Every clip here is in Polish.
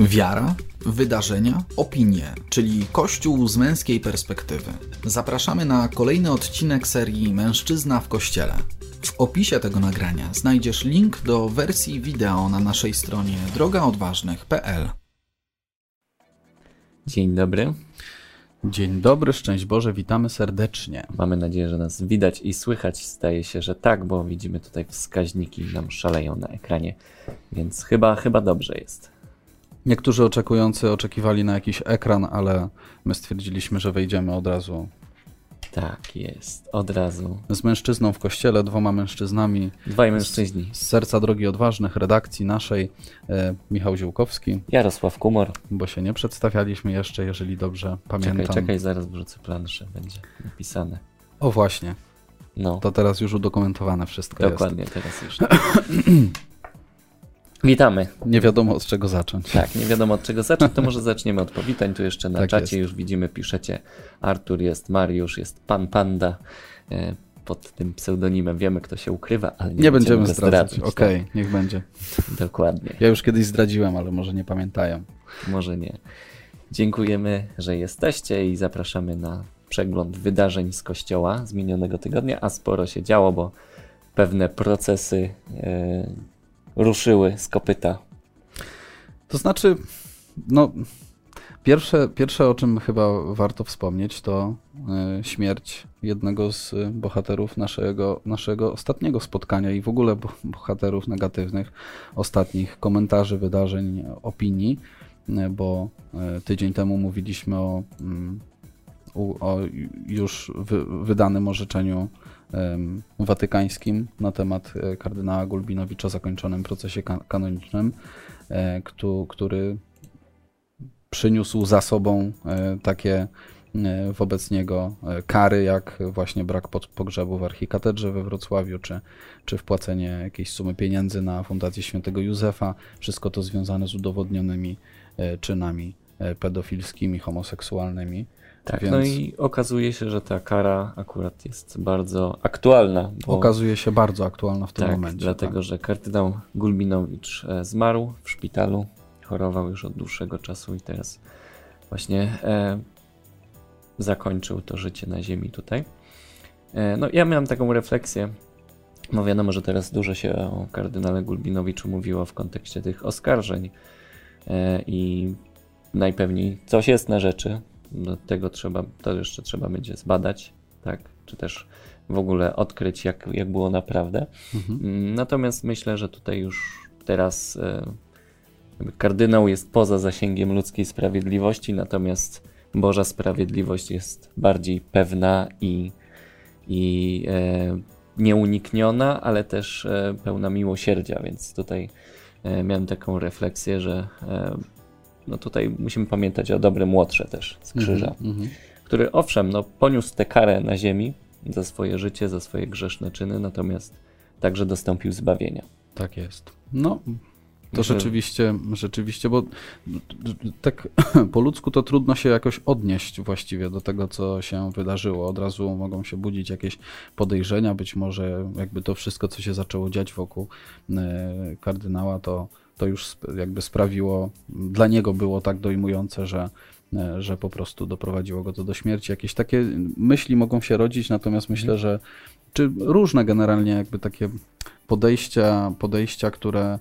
Wiara, wydarzenia, opinie, czyli Kościół z męskiej perspektywy. Zapraszamy na kolejny odcinek serii Mężczyzna w Kościele. W opisie tego nagrania znajdziesz link do wersji wideo na naszej stronie drogaodważnych.pl. Dzień dobry. Dzień dobry, szczęść Boże, witamy serdecznie. Mamy nadzieję, że nas widać i słychać. Zdaje się, że tak, bo widzimy tutaj wskaźniki nam szaleją na ekranie, więc chyba, chyba dobrze jest. Niektórzy oczekujący oczekiwali na jakiś ekran, ale my stwierdziliśmy, że wejdziemy od razu Tak jest, od razu. z mężczyzną w kościele, dwoma mężczyznami Dwaj mężczyźni. z serca drogi odważnych, redakcji naszej, e, Michał Ziółkowski, Jarosław Kumor. bo się nie przedstawialiśmy jeszcze, jeżeli dobrze pamiętam. Czekaj, czekaj, zaraz wrzucę planszę, będzie napisane. O właśnie, No, to teraz już udokumentowane wszystko dokładnie, teraz już. Witamy. Nie wiadomo od czego zacząć. Tak, nie wiadomo od czego zacząć, to może zaczniemy od powitań. Tu jeszcze na Tak czacie jest. już widzimy, piszecie Artur jest, Mariusz jest, Pan Panda. E, Pod tym pseudonimem wiemy, kto się ukrywa, ale nie, Nie będziemy go zdradzać. zdradzać, Okej, niech będzie. Tak, dokładnie. Ja już kiedyś zdradziłem, ale może nie pamiętają. Może nie. Dziękujemy, że jesteście i zapraszamy na przegląd wydarzeń z kościoła z minionego tygodnia, a sporo się działo, bo pewne procesy e, ruszyły z kopyta. To znaczy, no, pierwsze, pierwsze o czym chyba warto wspomnieć, to y, śmierć jednego z y, bohaterów naszego, naszego ostatniego spotkania i w ogóle bo- bohaterów negatywnych ostatnich komentarzy, wydarzeń, opinii, y, bo tydzień temu mówiliśmy o, mm, o już wy, wydanym orzeczeniu watykańskim na temat e, kardynała Gulbinowicza zakończonym procesie ka- kanonicznym, e, któ- który przyniósł za sobą e, takie wobec niego kary, jak właśnie brak pogrzebu w archikatedrze we Wrocławiu, czy, czy wpłacenie jakiejś sumy pieniędzy na Fundację Świętego Józefa. Wszystko to związane z udowodnionymi czynami pedofilskimi, homoseksualnymi. Tak, Więc- no i okazuje się, że ta kara akurat jest bardzo aktualna. Bo, Okazuje się bardzo aktualna w tym tak, momencie. dlatego, tak. że kardynał Gulbinowicz e, zmarł w szpitalu, chorował już od dłuższego czasu i teraz właśnie e, zakończył to życie na ziemi tutaj. E, no ja miałem taką refleksję, no wiadomo, że teraz dużo się o kardynale Gulbinowiczu mówiło w kontekście tych oskarżeń e, i najpewniej coś jest na rzeczy, do tego trzeba, to jeszcze trzeba będzie zbadać, tak, czy też w ogóle odkryć, jak, jak było naprawdę. Mhm. Mm, Natomiast myślę, że tutaj już teraz e, kardynał jest poza zasięgiem ludzkiej sprawiedliwości, natomiast Boża sprawiedliwość jest bardziej pewna i, i e, nieunikniona, ale też e, pełna miłosierdzia, więc tutaj e, miałem taką refleksję, że e, no tutaj musimy pamiętać o dobrym Łotrze też z krzyża Mhm, mhm. który owszem, no, poniósł tę karę na ziemi za swoje życie, za swoje grzeszne czyny, natomiast także dostąpił zbawienia. Tak jest. No, to rzeczywiście, rzeczywiście, bo tak po ludzku to trudno się jakoś odnieść właściwie do tego, co się wydarzyło. Od razu mogą się budzić jakieś podejrzenia, być może jakby to wszystko, co się zaczęło dziać wokół e, kardynała, to, to już jakby sprawiło, dla niego było tak dojmujące, że e, że po prostu doprowadziło go to do śmierci. Jakieś takie myśli mogą się rodzić, natomiast myślę, że czy różne generalnie jakby takie podejścia, podejścia, które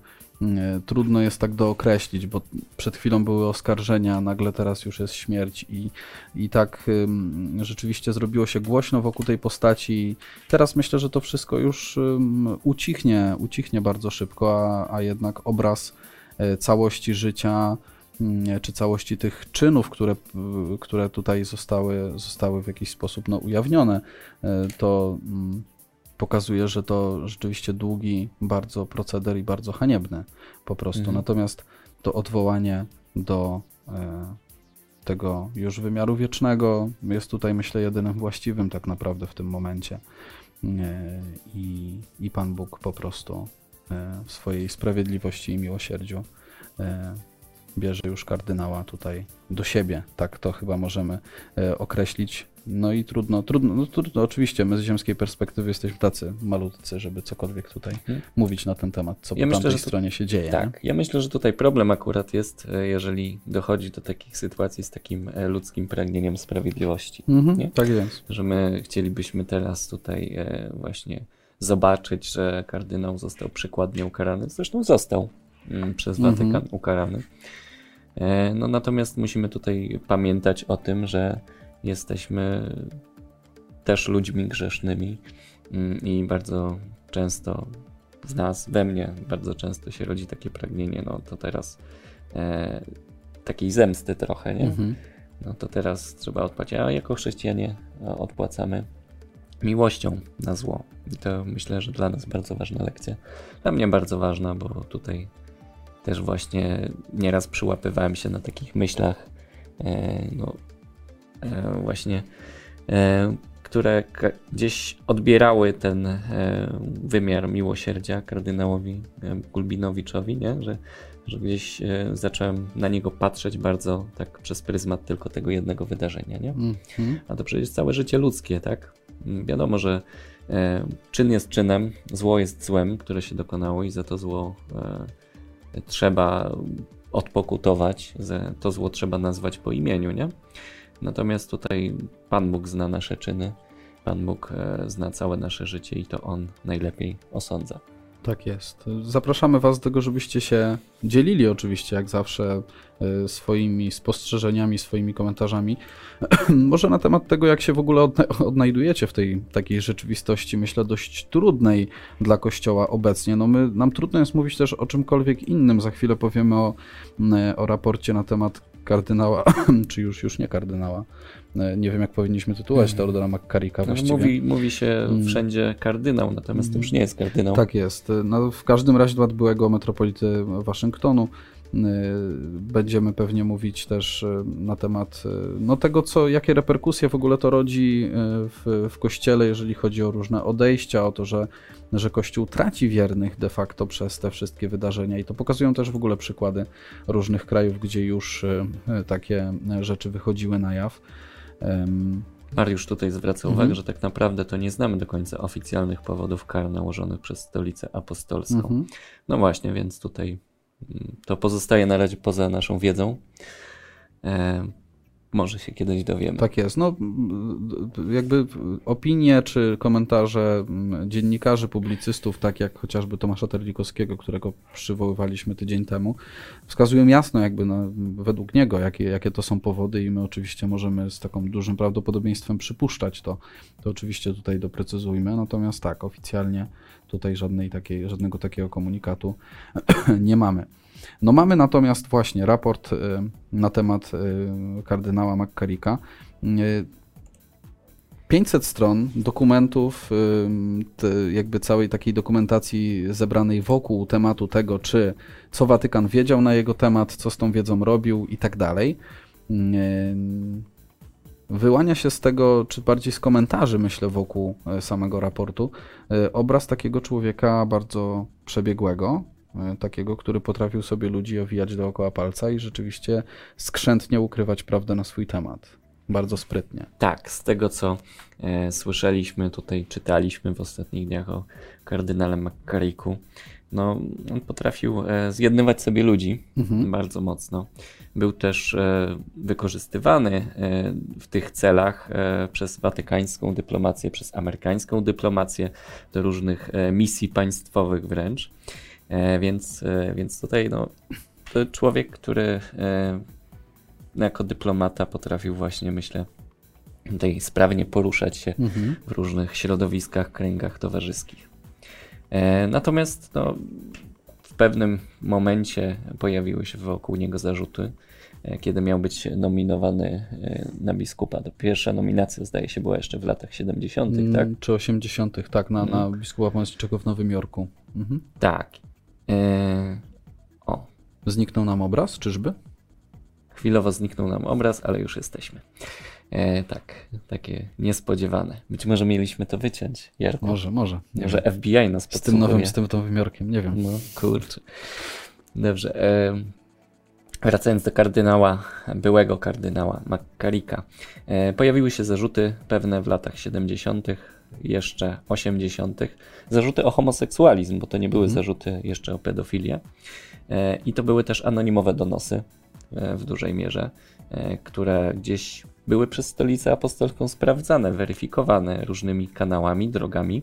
trudno jest tak dookreślić, bo przed chwilą były oskarżenia, nagle teraz już jest śmierć i, i tak ym, rzeczywiście zrobiło się głośno wokół tej postaci. Teraz myślę, że to wszystko już ym, ucichnie, ucichnie bardzo szybko, a, a jednak obraz e, całości życia czy całości tych czynów, które, które tutaj zostały, zostały w jakiś sposób no, ujawnione, e, to pokazuje, że to rzeczywiście długi bardzo proceder i bardzo haniebny po prostu. Mhm. Natomiast to odwołanie do e, tego już wymiaru wiecznego jest tutaj, myślę, jedynym właściwym tak naprawdę w tym momencie. E, I, i Pan Bóg po prostu e, w swojej sprawiedliwości i miłosierdziu bierze już kardynała tutaj do siebie. Tak to chyba możemy e, określić. No i trudno, trudno, no trudno, oczywiście my z ziemskiej perspektywy jesteśmy tacy malutcy, żeby cokolwiek tutaj hmm. mówić na ten temat, co ja po myślę, tamtej stronie się dzieje. Tak, nie? ja myślę, że tutaj problem akurat jest, e, jeżeli dochodzi do takich sytuacji z takim e, ludzkim pragnieniem sprawiedliwości. Mhm, tak jest. Że my chcielibyśmy teraz tutaj właśnie zobaczyć, że kardynał został przykładnie ukarany. Zresztą został przez Watykan mhm. ukarany. E, no natomiast musimy tutaj pamiętać o tym, że jesteśmy też ludźmi grzesznymi mm, i bardzo często z nas, we mnie bardzo często się rodzi takie pragnienie, no to teraz e, takiej zemsty trochę, nie? Mhm. No to teraz trzeba odpłacić, a jako chrześcijanie no, odpłacamy miłością na zło. I to myślę, że dla nas bardzo ważna lekcja. Dla mnie bardzo ważna, bo tutaj też właśnie nieraz przyłapywałem się na takich myślach, e, no, e, właśnie, e, które gdzieś odbierały ten wymiar miłosierdzia kardynałowi Gulbinowiczowi, nie? Że, że gdzieś zacząłem na niego patrzeć bardzo tak przez pryzmat tylko tego jednego wydarzenia, nie? -hmm. A to przecież całe życie ludzkie, tak? Wiadomo, że czyn jest czynem, zło jest złem, które się dokonało i za to zło trzeba odpokutować, to zło trzeba nazwać po imieniu, nie? Natomiast tutaj Pan Bóg zna nasze czyny, Pan Bóg e, zna całe nasze życie i to On najlepiej osądza. Tak jest. Zapraszamy Was do tego, żebyście się dzielili oczywiście, jak zawsze, e, swoimi spostrzeżeniami, swoimi komentarzami. Może na temat tego, jak się w ogóle odnajdujecie w tej takiej rzeczywistości, myślę, dość trudnej dla Kościoła obecnie. No my, nam trudno jest mówić też o czymkolwiek innym. Za chwilę powiemy o, o raporcie na temat kardynała, czy już, już nie kardynała, E, nie wiem, jak powinniśmy tytułować mm. Teodora McCarricka no, właściwie. Mówi, mówi się mm. wszędzie kardynał, natomiast to już nie jest kardynał. Tak jest. No, w każdym razie dla byłego metropolity Waszyngtonu. E, będziemy pewnie mówić też e, na temat no, tego, co, jakie reperkusje w ogóle to rodzi w, w Kościele, jeżeli chodzi o różne odejścia, o to, że, że Kościół traci wiernych de facto przez te wszystkie wydarzenia. I to pokazują też w ogóle przykłady różnych krajów, gdzie już takie rzeczy wychodziły na jaw. Mariusz tutaj zwraca mhm. uwagę, że tak naprawdę to nie znamy do końca oficjalnych powodów kar nałożonych przez stolicę apostolską. Mhm. No właśnie, więc tutaj to pozostaje na razie poza naszą wiedzą. Może się kiedyś dowiemy. Tak jest. No, jakby opinie czy komentarze dziennikarzy, publicystów, tak jak chociażby Tomasza Terlikowskiego, którego przywoływaliśmy tydzień temu, wskazują jasno jakby no, według niego, jakie, jakie to są powody i my oczywiście możemy z taką dużym prawdopodobieństwem przypuszczać to. To oczywiście tutaj doprecyzujmy. Natomiast tak, oficjalnie tutaj żadnej takiej, żadnego takiego komunikatu nie mamy. No mamy natomiast właśnie raport y, na temat y, kardynała McCarricka. 500 y, stron dokumentów, jakby całej takiej dokumentacji zebranej wokół tematu tego, czy co Watykan wiedział na jego temat, co z tą wiedzą robił i tak dalej. Wyłania się z tego, czy bardziej z komentarzy, myślę, wokół samego raportu, obraz takiego człowieka bardzo przebiegłego, E, takiego, który potrafił sobie ludzi owijać dookoła palca i rzeczywiście skrzętnie ukrywać prawdę na swój temat. Bardzo sprytnie. Tak, z tego co e, słyszeliśmy tutaj, czytaliśmy w ostatnich dniach o kardynale McCarricku, no, on potrafił e, zjednywać sobie ludzi mhm. bardzo mocno. Był też e, wykorzystywany e, w tych celach przez watykańską dyplomację, przez amerykańską dyplomację do różnych misji państwowych wręcz. Więc, więc tutaj no, to człowiek, który e, jako dyplomata potrafił właśnie, myślę, tutaj sprawnie poruszać się mhm. w różnych środowiskach, kręgach towarzyskich. Natomiast no, w pewnym momencie pojawiły się wokół niego zarzuty, kiedy miał być nominowany na biskupa. To pierwsza nominacja, zdaje się, była jeszcze w latach 70., mm, tak? Czy 80., tak, na, na mm. biskupa pomocniczego w Nowym Jorku. Mhm. Tak. Eee, o. Zniknął nam obraz, czyżby? Chwilowo zniknął nam obraz, ale już jesteśmy. E, tak, takie niespodziewane. Być może mieliśmy to wyciąć, Jarku. Może, może. Może wiem. FBI nas Z tym nowym, z tym nowym Jorkiem, nie wiem. No, kurczę. Dobrze. E, Wracając do kardynała, byłego kardynała McCarricka, e, pojawiły się zarzuty pewne w latach 70., jeszcze 80., zarzuty o homoseksualizm, bo to nie były mhm. zarzuty jeszcze o pedofilię. E, I to były też anonimowe donosy w dużej mierze, które gdzieś były przez stolicę apostolską sprawdzane, weryfikowane różnymi kanałami, drogami,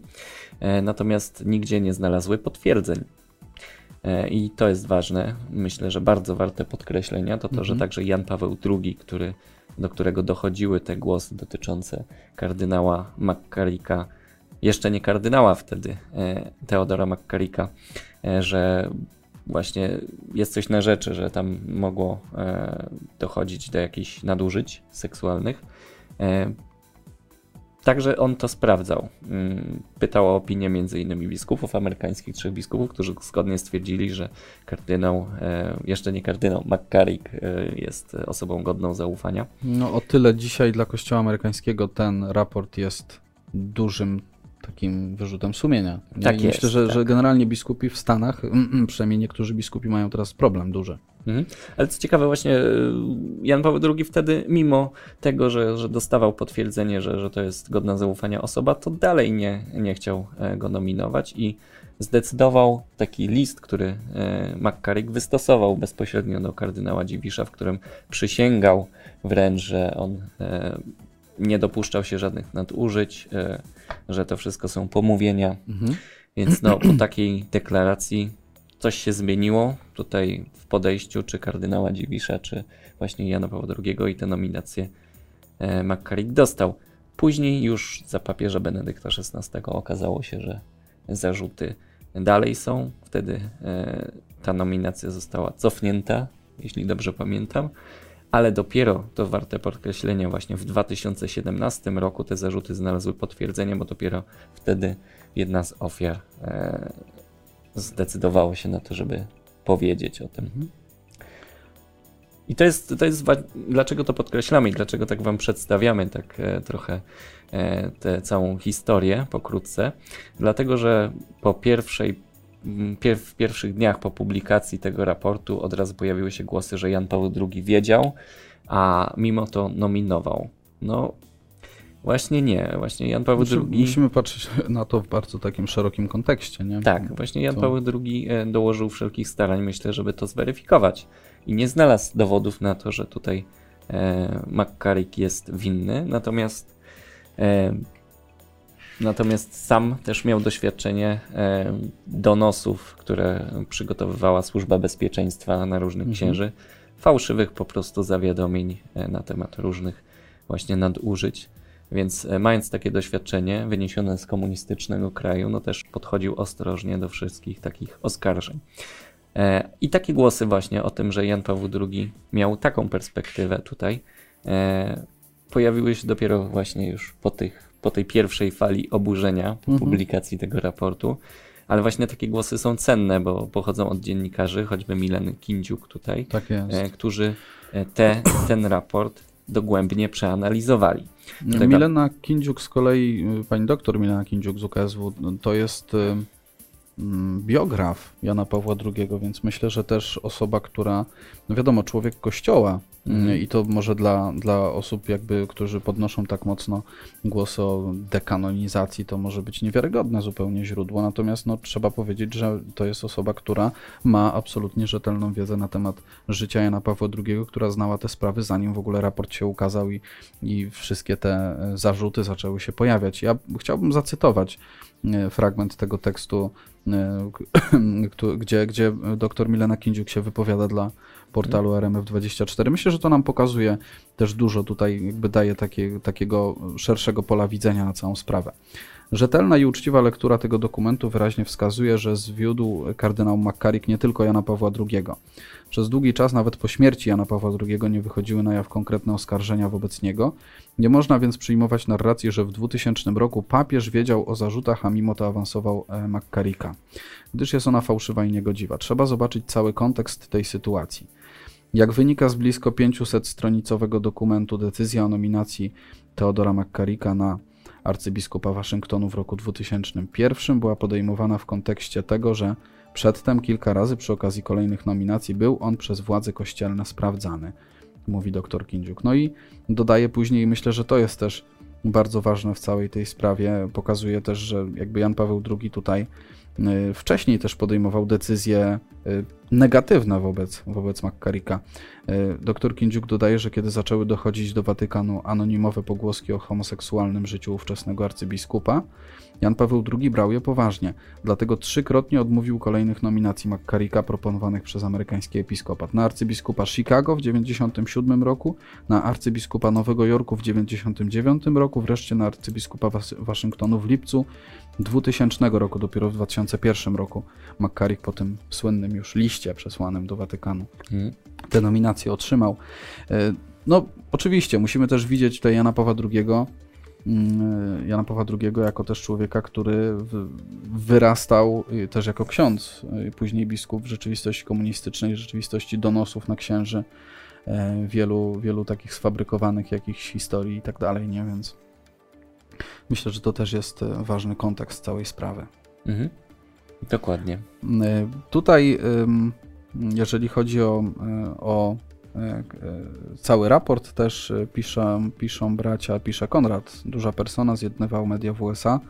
natomiast nigdzie nie znalazły potwierdzeń. E, I to jest ważne, myślę, że bardzo warte podkreślenia, to to, że mhm. także Jan Paweł II, który, do którego dochodziły te głosy dotyczące kardynała McCarricka, jeszcze nie kardynała wtedy, e, Teodora e, że właśnie jest coś na rzeczy, że tam mogło dochodzić do jakichś nadużyć seksualnych. Także on to sprawdzał. Mm, pytał o opinię m.in. biskupów amerykańskich, trzech biskupów, którzy zgodnie stwierdzili, że kardynał, e, jeszcze nie kardynał, McCarrick e, jest osobą godną zaufania. No o tyle dzisiaj dla Kościoła amerykańskiego ten raport jest dużym takim wyrzutem sumienia. Tak jest, myślę, że, tak. że generalnie biskupi w Stanach, przynajmniej niektórzy biskupi mają teraz problem duży. Mhm. Ale co ciekawe, właśnie y, Jan Paweł II wtedy, mimo tego, że, że dostawał potwierdzenie, że, że to jest godna zaufania osoba, to dalej nie, nie chciał e, go nominować i zdecydował taki list, który e, McCarrick wystosował bezpośrednio do kardynała Dziwisza, w którym przysięgał wręcz, że on e, nie dopuszczał się żadnych nadużyć, że to wszystko są pomówienia. Mhm. Więc no, po takiej deklaracji coś się zmieniło tutaj w podejściu czy kardynała Dziwisza, czy właśnie Jana Pawła II i te nominacje e, McCarrick dostał. Później już za papieża Benedykta XVI okazało się, że zarzuty dalej są. Wtedy e, ta nominacja została cofnięta, jeśli dobrze pamiętam, ale dopiero, to warte podkreślenia, właśnie w 2017 roku te zarzuty znalazły potwierdzenie, bo dopiero wtedy jedna z ofiar e, zdecydowało się na to, żeby powiedzieć o tym. Mhm. I to jest, to jest, dlaczego to podkreślamy i dlaczego tak wam przedstawiamy tak e, trochę e, tę całą historię pokrótce. Dlatego, że po pierwszej, pier, w pierwszych dniach po publikacji tego raportu od razu pojawiły się głosy, że Jan Paweł II wiedział, a mimo to nominował. No, Właśnie nie, właśnie Jan Paweł znaczy, II. Musimy patrzeć na to w bardzo takim szerokim kontekście, nie? Tak, właśnie Jan to... Paweł II e, dołożył wszelkich starań, myślę, żeby to zweryfikować. I nie znalazł dowodów na to, że tutaj e, McCarrick jest winny, natomiast e, natomiast sam też miał doświadczenie e, donosów, które przygotowywała Służba Bezpieczeństwa na różnych mhm. księży, fałszywych po prostu zawiadomień e, na temat różnych właśnie nadużyć. Więc e, mając takie doświadczenie wyniesione z komunistycznego kraju, no też podchodził ostrożnie do wszystkich takich oskarżeń. I takie głosy właśnie o tym, że Jan Paweł II miał taką perspektywę tutaj, pojawiły się dopiero właśnie już po, tych, po tej pierwszej fali oburzenia po mhm. publikacji tego raportu. Ale właśnie takie głosy są cenne, bo pochodzą od dziennikarzy, choćby Mileny Kindziuk tutaj, tak którzy te, ten raport dogłębnie przeanalizowali. Tego... Milena Kindziuk z kolei, pani doktor Milena Kindziuk z UKSW, to jest mm, biograf Jana Pawła II, więc myślę, że też osoba, która, no wiadomo, człowiek kościoła, Mhm. I to może dla, dla osób, jakby, którzy podnoszą tak mocno głos o dekanonizacji, to może być niewiarygodne zupełnie źródło. Natomiast no, trzeba powiedzieć, że to jest osoba, która ma absolutnie rzetelną wiedzę na temat życia Jana Pawła II, która znała te sprawy, zanim w ogóle raport się ukazał i, i wszystkie te e, zarzuty zaczęły się pojawiać. Ja chciałbym zacytować e, fragment tego tekstu, e, gdzie, gdzie dr Milena Kindziuk się wypowiada dla portalu RMF24. Myślę, że to nam pokazuje też dużo tutaj, jakby daje takie, takiego szerszego pola widzenia na całą sprawę. Rzetelna i uczciwa lektura tego dokumentu wyraźnie wskazuje, że zwiódł kardynał McCarrick nie tylko Jana Pawła II. Przez długi czas, nawet po śmierci Jana Pawła II, nie wychodziły na jaw konkretne oskarżenia wobec niego. Nie można więc przyjmować narracji, że w 2000 roku papież wiedział o zarzutach, a mimo to awansował e, McCarricka, gdyż jest ona fałszywa i niegodziwa. Trzeba zobaczyć cały kontekst tej sytuacji. Jak wynika z blisko 500-stronicowego dokumentu, decyzja o nominacji Teodora McCarricka na arcybiskupa Waszyngtonu w roku 2001 była podejmowana w kontekście tego, że Przedtem kilka razy przy okazji kolejnych nominacji był on przez władze kościelne sprawdzany, mówi dr Kindziuk. No i dodaje później, myślę, że to jest też bardzo ważne w całej tej sprawie. Pokazuje też, że jakby Jan Paweł II tutaj y, wcześniej też podejmował decyzje negatywne wobec, wobec McCarricka. Y, Dr Kindziuk dodaje, że kiedy zaczęły dochodzić do Watykanu anonimowe pogłoski o homoseksualnym życiu ówczesnego arcybiskupa, Jan Paweł II brał je poważnie, dlatego trzykrotnie odmówił kolejnych nominacji McCarricka proponowanych przez amerykański episkopat. Na arcybiskupa Chicago w 1997 roku, na arcybiskupa Nowego Jorku w 1999 roku, wreszcie na arcybiskupa Waszyngtonu w lipcu 2000 roku, dopiero w 2001 roku McCarrick po tym słynnym już liście przesłanym do Watykanu hmm. te nominacje otrzymał. E, no, oczywiście, musimy też widzieć tutaj Jana Pawła II Mm, Jana Pawła II jako też człowieka, który wyrastał y, też jako ksiądz, później biskup w rzeczywistości komunistycznej, w rzeczywistości donosów na księży, e, wielu, wielu takich sfabrykowanych jakichś historii i tak dalej, nie? Więc myślę, że to też jest e, ważny kontekst całej sprawy. Mhm. Dokładnie. E, tutaj, jeżeli chodzi o, o E, cały raport też e, piszą, piszą bracia, pisze Konrad, duża persona, zjednywał media w USA,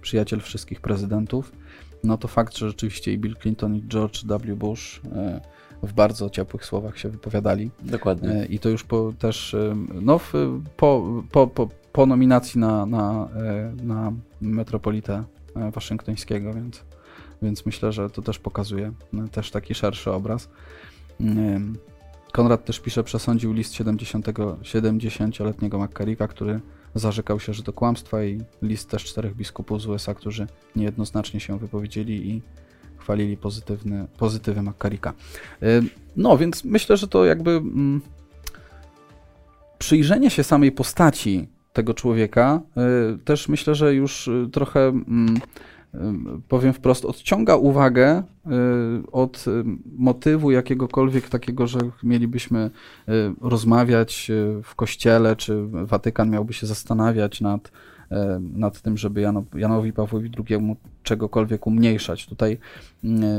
przyjaciel wszystkich prezydentów. No to fakt, że rzeczywiście i Bill Clinton i George W. Bush e, w bardzo ciepłych słowach się wypowiadali. Dokładnie. I to już po, też no, po, po, po, po nominacji na, na, na metropolitę waszyngtońskiego, więc, więc myślę, że to też pokazuje też taki szerszy obraz. Konrad też pisze, przesądził list 70-letniego McCarricka, który zarzekał się, że to kłamstwa i list też czterech biskupów z USA, którzy niejednoznacznie się wypowiedzieli i chwalili pozytywny, pozytywy McCarricka. Y, no, więc myślę, że to jakby mm, przyjrzenie się samej postaci tego człowieka y, też myślę, że już trochę mm, powiem wprost, odciąga uwagę y, od y, motywu jakiegokolwiek takiego, że mielibyśmy y, rozmawiać w kościele, czy Watykan miałby się zastanawiać nad, nad tym, żeby Jano, Janowi Pawłowi II czegokolwiek umniejszać. Tutaj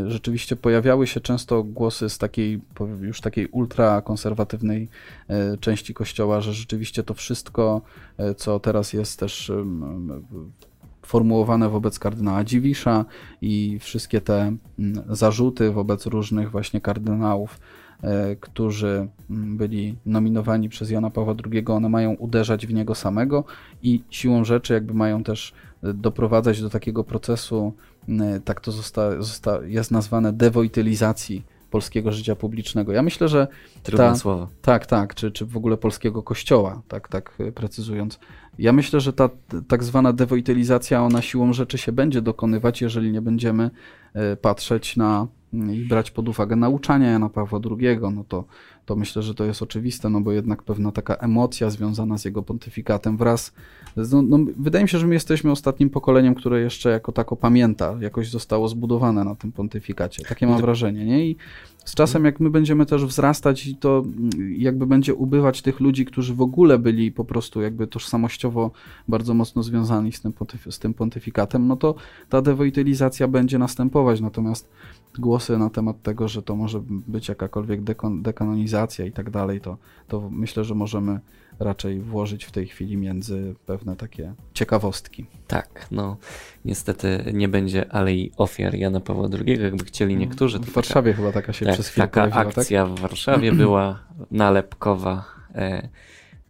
rzeczywiście pojawiały się często głosy z takiej już takiej ultrakonserwatywnej części kościoła, że rzeczywiście to wszystko, co teraz jest też formułowane wobec kardynała Dziwisza i wszystkie te mm, zarzuty wobec różnych właśnie kardynałów, e, którzy mm, byli nominowani przez Jana Pawła II, one mają uderzać w niego samego i siłą rzeczy jakby mają też e, doprowadzać do takiego procesu, mm, tak to zosta, zosta, jest nazwane dewojtylizacji polskiego życia publicznego. Ja myślę, że Trudne słowo. Tak, tak, czy, czy w ogóle polskiego kościoła, tak, tak e, precyzując. Ja myślę, że ta tak zwana dewojtylizacja, ona siłą rzeczy się będzie dokonywać, jeżeli nie będziemy e, patrzeć na mm, i brać pod uwagę nauczania Jana Pawła II, no to, to myślę, że to jest oczywiste, no bo jednak pewna taka emocja związana z jego pontyfikatem wraz no, no, wydaje mi się, że my jesteśmy ostatnim pokoleniem, które jeszcze jako tako pamięta, jakoś zostało zbudowane na tym pontyfikacie. Takie mam wrażenie, nie? I z czasem, jak my będziemy też wzrastać, to jakby będzie ubywać tych ludzi, którzy w ogóle byli po prostu jakby tożsamościowo bardzo mocno związani z tym, pontyf- z tym pontyfikatem, no to ta dewojtylizacja będzie następować. Natomiast głosy na temat tego, że to może być jakakolwiek dekon- dekanonizacja i tak dalej, to, to myślę, że możemy raczej włożyć w tej chwili między pewne takie ciekawostki. Tak, no niestety nie będzie alei ofiar Jana Pawła II, jakby chcieli mm, niektórzy. W Warszawie taka, chyba taka się tak, przez chwilę Taka pojawiła, tak? akcja tak? w Warszawie była nalepkowa. E,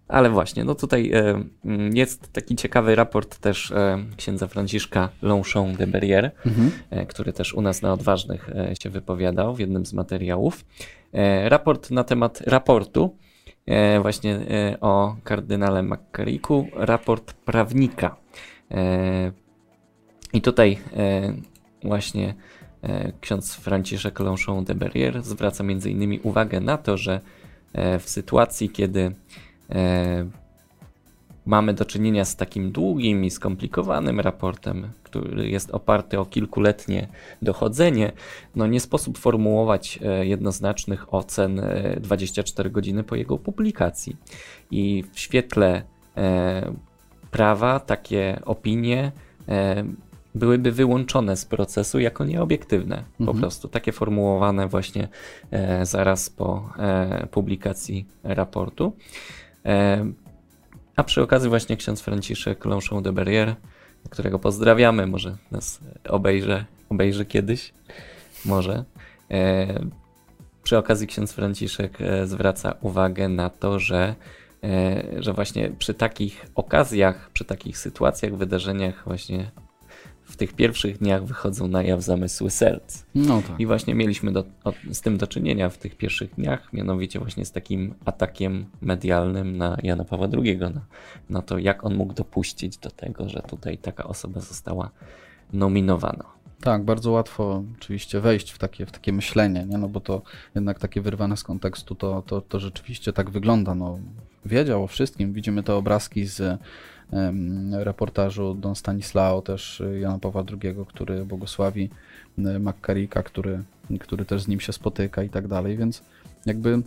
ale właśnie, no tutaj e, mm, jest taki ciekawy raport też e, księdza Franciszka Longchamp de Berrier, mhm. e, który też u nas na Odważnych się wypowiadał w jednym z materiałów. Raport na temat raportu właśnie o kardynale McCarricku, raport prawnika. I tutaj właśnie ksiądz Franciszek Longchamp de Berrier zwraca między innymi uwagę na to, że w sytuacji, kiedy mamy do czynienia z takim długim i skomplikowanym raportem, który jest oparty o kilkuletnie dochodzenie, no nie sposób formułować e, jednoznacznych ocen 24 e, godziny po jego publikacji. I w świetle e, prawa takie opinie byłyby wyłączone z procesu jako nieobiektywne. Mhm. Po prostu takie formułowane właśnie e, zaraz po e, publikacji raportu. E, a przy okazji właśnie ksiądz Franciszek Longchamp de Berrier, którego pozdrawiamy, może nas obejrzy, obejrzy kiedyś, może. E, przy okazji ksiądz Franciszek e, zwraca uwagę na to, że że właśnie przy takich okazjach, przy takich sytuacjach, wydarzeniach właśnie w tych pierwszych dniach wychodzą na jaw zamysły serc. No tak. I właśnie mieliśmy do, o, z tym do czynienia w tych pierwszych dniach, mianowicie właśnie z takim atakiem medialnym na Jana Pawła II, na, na to, jak on mógł dopuścić do tego, że tutaj taka osoba została nominowana. Tak, bardzo łatwo oczywiście wejść w takie, w takie myślenie, nie? no bo to jednak takie wyrwane z kontekstu to, to, to rzeczywiście tak wygląda. No, wiedział o wszystkim, widzimy te obrazki z reportażu Don Stanislao, też Jana Pawła II, który błogosławi Makkarika, który, który też z nim się spotyka i tak dalej, więc jakby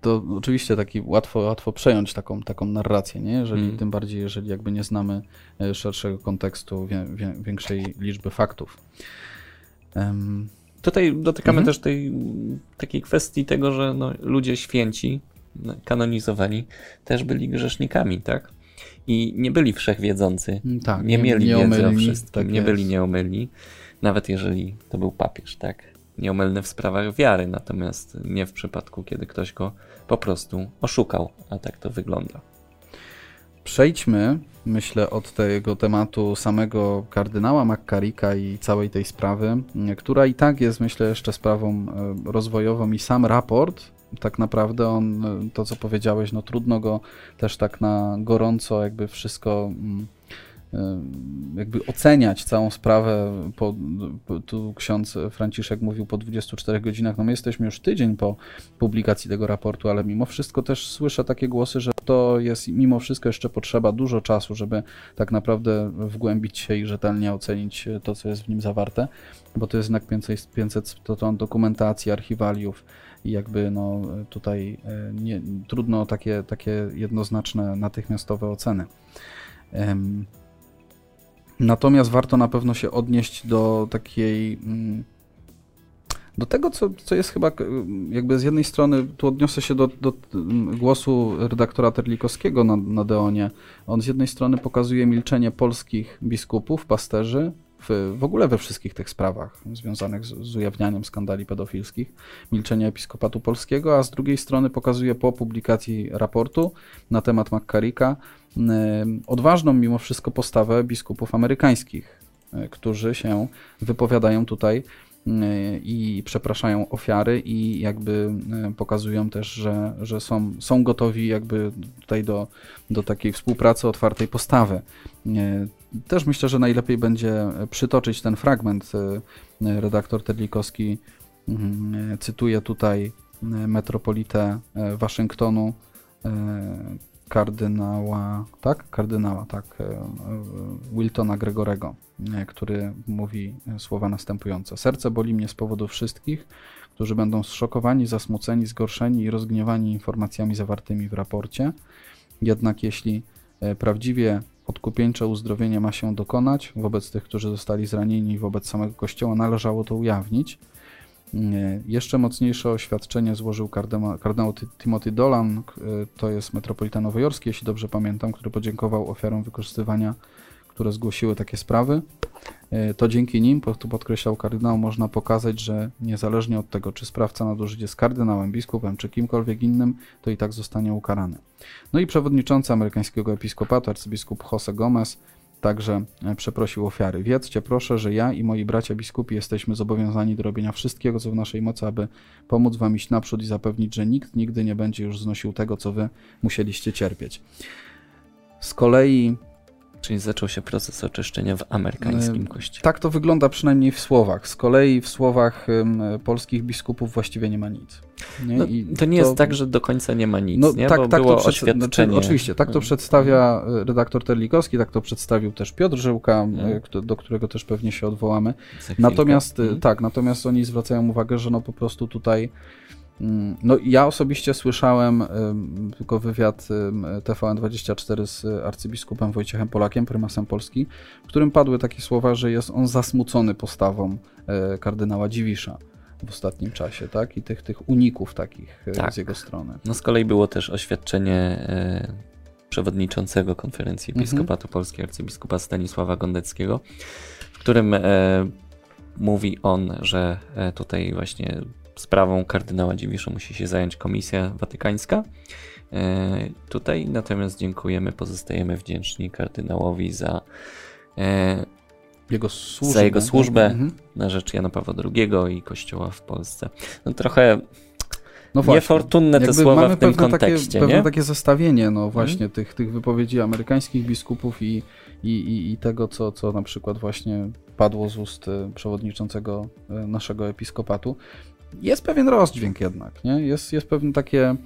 to oczywiście taki łatwo, łatwo przejąć taką, taką narrację, nie? Jeżeli, mm. tym bardziej jeżeli jakby nie znamy e, szerszego kontekstu, wie, wie, większej liczby faktów. Um, Tutaj dotykamy mm -hmm. też tej takiej kwestii tego, że no, ludzie święci, no, kanonizowani, też byli grzesznikami, tak? I nie byli wszechwiedzący. Mm, tak, nie, nie mieli nie wiedzy o wszystkim, tak nie byli nieomylni, nawet jeżeli to był papież, tak? Nieomylny w sprawach wiary, natomiast nie w przypadku, kiedy ktoś go po prostu oszukał, a tak to wygląda. Przejdźmy, myślę, od tego tematu samego kardynała Makkarika i całej tej sprawy, która i tak jest, myślę, jeszcze sprawą e, rozwojową i sam raport tak naprawdę on, to co powiedziałeś, no trudno go też tak na gorąco jakby wszystko mm, y, jakby oceniać całą sprawę. Po, tu ksiądz Franciszek mówił po 24 godzinach, no my jesteśmy już tydzień po publikacji tego raportu, ale mimo wszystko też słyszę takie głosy, że to jest mimo wszystko jeszcze potrzeba dużo czasu, żeby tak naprawdę wgłębić się i rzetelnie ocenić to, co jest w nim zawarte, bo to jest jednak 500, 500 to, to dokumentacji, archiwaliów, i jakby no, tutaj e, nie, trudno takie, takie jednoznaczne, natychmiastowe oceny. Natomiast warto na pewno się odnieść do takiej mm, do tego, co, co jest chyba jakby z jednej strony, tu odniosę się do, do głosu redaktora Terlikowskiego na, na Deonie. On z jednej strony pokazuje milczenie polskich biskupów, pasterzy, w, w ogóle we wszystkich tych sprawach związanych z, z ujawnianiem skandali pedofilskich, milczenie Episkopatu Polskiego, a z drugiej strony pokazuje po publikacji raportu na temat McCarricka odważną mimo wszystko postawę biskupów amerykańskich, y, którzy się wypowiadają tutaj i przepraszają ofiary i jakby e, pokazują też, że, że są, są gotowi jakby tutaj do, do takiej współpracy, otwartej postawy. E, też myślę, że najlepiej będzie przytoczyć ten fragment. E, redaktor Terlikowski mm, cytuje tutaj metropolitę Waszyngtonu, kardynała, tak? Kardynała, tak, e, e, Wiltona Gregorego, e, który mówi słowa następujące. Serce boli mnie z powodu wszystkich, którzy będą zszokowani, zasmuceni, zgorszeni i rozgniewani informacjami zawartymi w raporcie. Jednak jeśli prawdziwie odkupieńcze uzdrowienie ma się dokonać wobec tych, którzy zostali zranieni wobec samego Kościoła, należało to ujawnić. Jeszcze mocniejsze oświadczenie złożył kardynał Timothy Dolan, e, to jest metropolita nowojorski, jeśli dobrze pamiętam, który podziękował ofiarom wykorzystywania, które zgłosiły takie sprawy. E, to dzięki nim, tu podkreślał kardynał, można pokazać, że niezależnie od tego, czy sprawca nadużyć jest kardynałem, biskupem, czy kimkolwiek innym, to i tak zostanie ukarany. No i przewodniczący amerykańskiego episkopatu, arcybiskup Jose Gomez, Także e, przeprosił ofiary. Wiedzcie proszę, że ja i moi bracia biskupi jesteśmy zobowiązani do robienia wszystkiego, co w naszej mocy, aby pomóc wam iść naprzód i zapewnić, że nikt nigdy nie będzie już znosił tego, co wy musieliście cierpieć. Z kolei Czyli zaczął się proces oczyszczenia w amerykańskim kościele. Tak to wygląda przynajmniej w słowach. Z kolei w słowach polskich biskupów właściwie nie ma nic. Nie? No, to nie to... jest tak, że do końca nie ma nic, no, nie? Tak, Bo tak było to przed... Znaczy, oczywiście, tak to mm. przedstawia e, redaktor Terlikowski, tak to przedstawił też Piotr Żyłka, mm. do którego też pewnie się odwołamy. Natomiast mm. tak, natomiast oni zwracają uwagę, że no po prostu tutaj no ja osobiście słyszałem tylko wywiad TVN24 z arcybiskupem Wojciechem Polakiem, prymasem Polski, w którym padły takie słowa, że jest on zasmucony postawą e, kardynała Dziwisza w ostatnim czasie, tak? I tych, tych uników takich e, tak. z jego strony. No z kolei było też oświadczenie e, przewodniczącego konferencji mhm. Episkopatu mhm. Polski arcybiskupa Stanisława Gondeckiego, w którym mówi on, że tutaj właśnie sprawą kardynała Dziwisza musi się zająć Komisja Watykańska. E, tutaj natomiast dziękujemy, pozostajemy wdzięczni kardynałowi za e, jego służbę, za jego służbę mhm. na rzecz Jana Pawła II i Kościoła w Polsce. No trochę no właśnie. Niefortunne te słowa w tym kontekście. Takie, nie? Pewne takie zestawienie no właśnie hmm. tych, tych wypowiedzi amerykańskich biskupów i, i, i, i, tego, co, co na przykład właśnie padło z ust e, przewodniczącego naszego episkopatu jest pewien rozdźwięk jednak, nie? Jest, jest pewne takie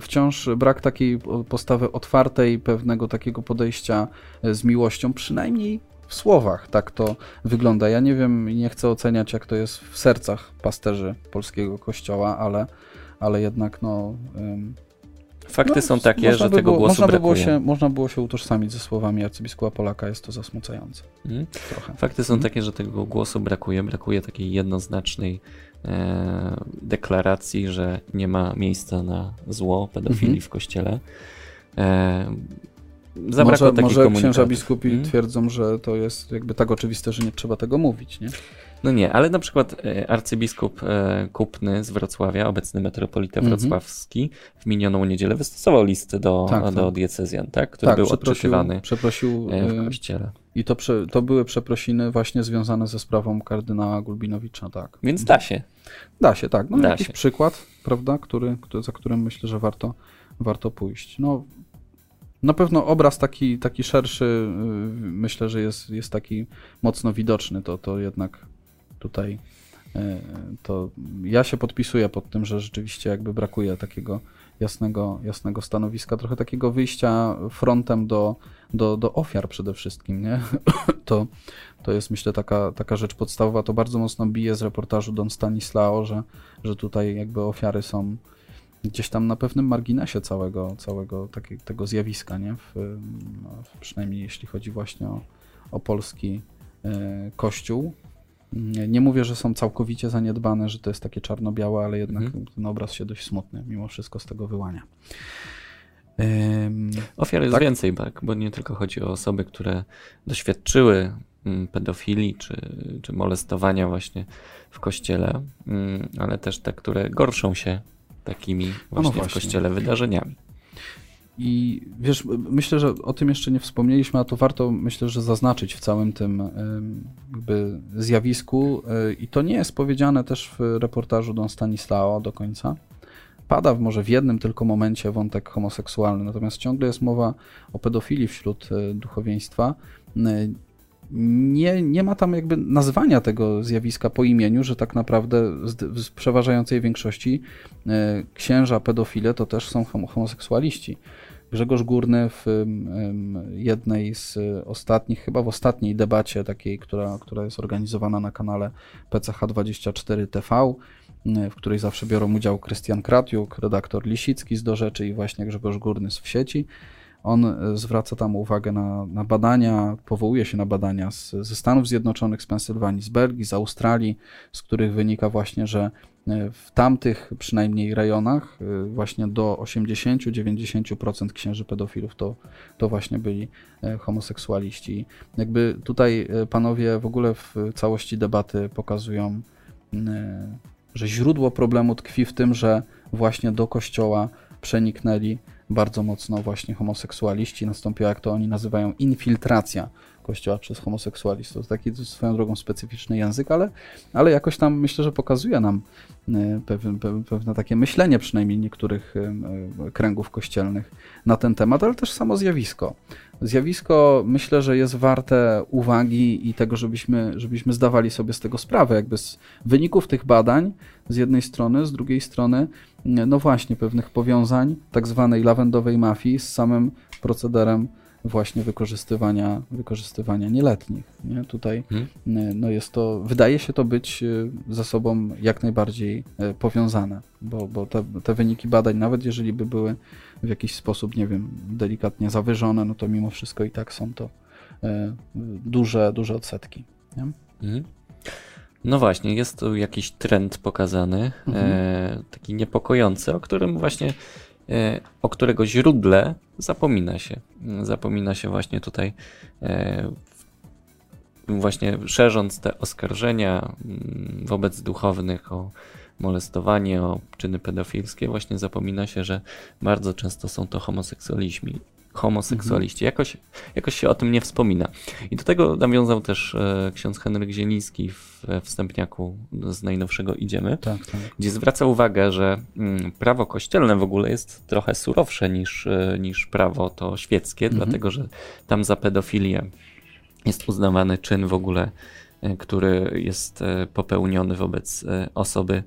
wciąż brak takiej postawy otwartej, pewnego takiego podejścia e, z miłością, przynajmniej w słowach tak to wygląda. Ja nie wiem, nie chcę oceniać, jak to jest w sercach pasterzy polskiego kościoła, ale, ale jednak no. Fakty no, są takie, że by tego było, głosu można brakuje. By było się, można było się utożsamić ze słowami arcybiskupa Polaka, jest to zasmucające. Hmm. Fakty są hmm. takie, że tego głosu brakuje, brakuje takiej jednoznacznej E, deklaracji, że nie ma miejsca na zło, pedofilii mhm. w kościele. E, zabrakło może, takich może księża biskupi hmm? twierdzą, że to jest jakby tak oczywiste, że nie trzeba tego mówić, nie? No nie, ale na przykład e, arcybiskup Kupny z Wrocławia, obecny metropolita mhm. wrocławski, w minioną niedzielę wystosował listy do, tak, do tak. diecezjan, tak? który tak, był odczytywany przeprosił, w kościele. I to, prze, to były przeprosiny właśnie związane ze sprawą kardynała Gulbinowicza, tak. Więc da się. Da się, tak. No, da jakiś się. przykład, prawda, który, który, za którym myślę, że warto, warto pójść. No, na pewno obraz taki, taki szerszy, y, myślę, że jest, jest taki mocno widoczny. To, to jednak tutaj y, to ja się podpisuję pod tym, że rzeczywiście jakby brakuje takiego jasnego, jasnego stanowiska, trochę takiego wyjścia frontem do, do, do ofiar przede wszystkim, nie? To, to jest myślę taka, taka rzecz podstawowa, to bardzo mocno bije z reportażu Don Stanislao, że, że tutaj jakby ofiary są gdzieś tam na pewnym marginesie całego, całego takie, tego zjawiska, nie? W, no, przynajmniej jeśli chodzi właśnie o, o polski y, kościół. Nie, mówię, że są całkowicie zaniedbane, że to jest takie czarno-białe, ale jednak mhm. ten obraz się dość smutny mimo wszystko z tego wyłania. Um, Ofiar jest tak? więcej, tak, bo nie tylko chodzi o osoby, które doświadczyły mm, pedofilii czy, czy molestowania właśnie w kościele, mm, ale też te, które gorszą się takimi właśnie, no właśnie. w kościele wydarzeniami. I wiesz, myślę, że o tym jeszcze nie wspomnieliśmy, a to warto myślę, że zaznaczyć w całym tym jakby zjawisku. E, I to nie jest powiedziane też w reportażu Don Stanislao do końca. Pada w może w jednym tylko momencie wątek homoseksualny, natomiast ciągle jest mowa o pedofilii wśród e, duchowieństwa. E, nie, nie ma tam jakby nazwania tego zjawiska po imieniu, że tak naprawdę w przeważającej większości księża pedofile to też są homoseksualiści. Grzegorz Górny w jednej z ostatnich, chyba w ostatniej debacie takiej, która, która jest organizowana na kanale PCH24 TV, w której zawsze biorą udział Krystian Kratiuk, redaktor Lisicki z Do Rzeczy i właśnie Grzegorz Górny z Wsieci. On e, zwraca tam uwagę na, na badania, powołuje się na badania z, ze Stanów Zjednoczonych, z Pensylwanii, z Belgii, z Australii, z których wynika właśnie, że w tamtych przynajmniej rejonach e, właśnie do 80-90% księży pedofilów to, to właśnie byli homoseksualiści. Jakby tutaj panowie w ogóle w całości debaty pokazują, że źródło problemu tkwi w tym, że właśnie do kościoła przeniknęli bardzo mocno właśnie homoseksualiści. Nastąpiła, jak to oni nazywają, infiltracja kościoła przez homoseksualistów. Taki swoją drogą specyficzny język, ale, ale jakoś tam myślę, że pokazuje nam e, pewne, pewne takie myślenie przynajmniej niektórych e, e, kręgów kościelnych na ten temat, ale też samo zjawisko. Zjawisko myślę, że jest warte uwagi i tego, żebyśmy, żebyśmy zdawali sobie z tego sprawę, jakby z wyników tych badań z jednej strony, z drugiej strony, no właśnie, pewnych powiązań tak zwanej lawendowej mafii z samym procederem właśnie wykorzystywania, wykorzystywania nieletnich. Nie? Tutaj Hmm? no jest to, wydaje się to być ze sobą jak najbardziej powiązane, bo, bo te, te wyniki badań, nawet jeżeli by były w jakiś sposób, nie wiem, delikatnie zawyżone, no to mimo wszystko i tak są to duże, duże odsetki. Mhm. No właśnie, jest tu jakiś trend pokazany, mhm. e, taki niepokojący, o którym właśnie, e, o którego źródle zapomina się. Zapomina się właśnie tutaj, e, właśnie szerząc te oskarżenia mm, wobec duchownych o molestowanie, o czyny pedofilskie, właśnie zapomina się, że bardzo często są to homoseksualizmi, homoseksualiści. Jakoś, jakoś się o tym nie wspomina. I do tego nawiązał też e, ksiądz Henryk Zieliński w wstępniaku z najnowszego Idziemy, tak, tak. gdzie zwraca uwagę, że mm, prawo kościelne w ogóle jest trochę surowsze niż, e, niż prawo to świeckie, mhm. dlatego że tam za pedofilię jest uznawany czyn w ogóle, e, który jest popełniony wobec osoby,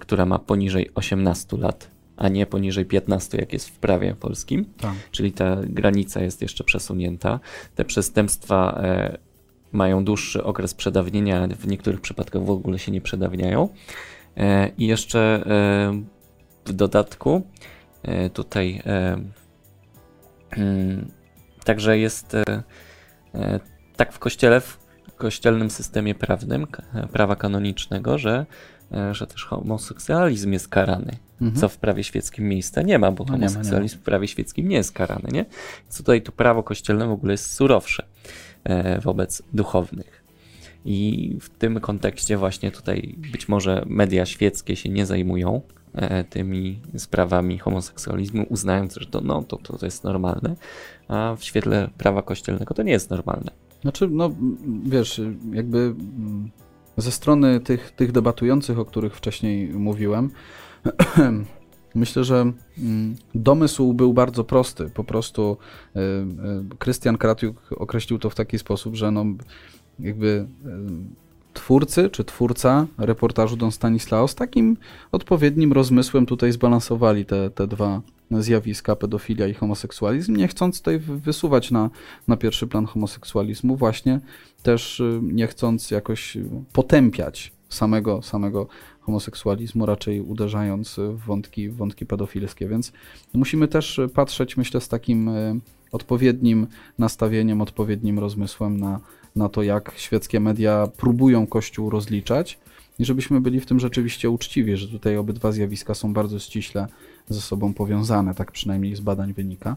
która ma poniżej 18 lat a nie poniżej 15, jak jest w prawie polskim. Tak. Czyli ta granica jest jeszcze przesunięta. Te przestępstwa e, mają dłuższy okres przedawnienia, w niektórych przypadkach w ogóle się nie przedawniają. E, I jeszcze e, w dodatku e, tutaj e, mm, także jest e, tak w kościele, w kościelnym systemie prawnym, prawa kanonicznego, że że też homoseksualizm jest karany, mhm. co w prawie świeckim miejsca nie ma, bo no homoseksualizm w prawie świeckim nie jest karany, nie? Co tutaj to prawo kościelne w ogóle jest surowsze e, wobec duchownych. I w tym kontekście właśnie tutaj być może media świeckie się nie zajmują e, tymi sprawami homoseksualizmu, uznając, że to, no, to, to, to jest normalne, a w świetle prawa kościelnego to nie jest normalne. Znaczy, no wiesz, jakby mm, ze strony tych, tych debatujących, o których wcześniej mówiłem, myślę, że mm, domysł był bardzo prosty. Po prostu y, y, Krystian Kratiuk określił to w taki sposób, że no, jakby y, twórcy czy twórca reportażu Don Stanislaus takim odpowiednim rozmysłem tutaj zbalansowali te, te dwa zjawiska, pedofilia i homoseksualizm, nie chcąc tutaj wysuwać na, na pierwszy plan homoseksualizmu, właśnie też y, nie chcąc jakoś potępiać samego, samego homoseksualizmu, raczej uderzając w wątki, w wątki pedofilskie. Więc musimy też patrzeć, myślę, z takim y, odpowiednim nastawieniem, odpowiednim rozmysłem na, na to, jak świeckie media próbują Kościół rozliczać i żebyśmy byli w tym rzeczywiście uczciwi, że tutaj obydwa zjawiska są bardzo ściśle ze sobą powiązane, tak przynajmniej z badań wynika.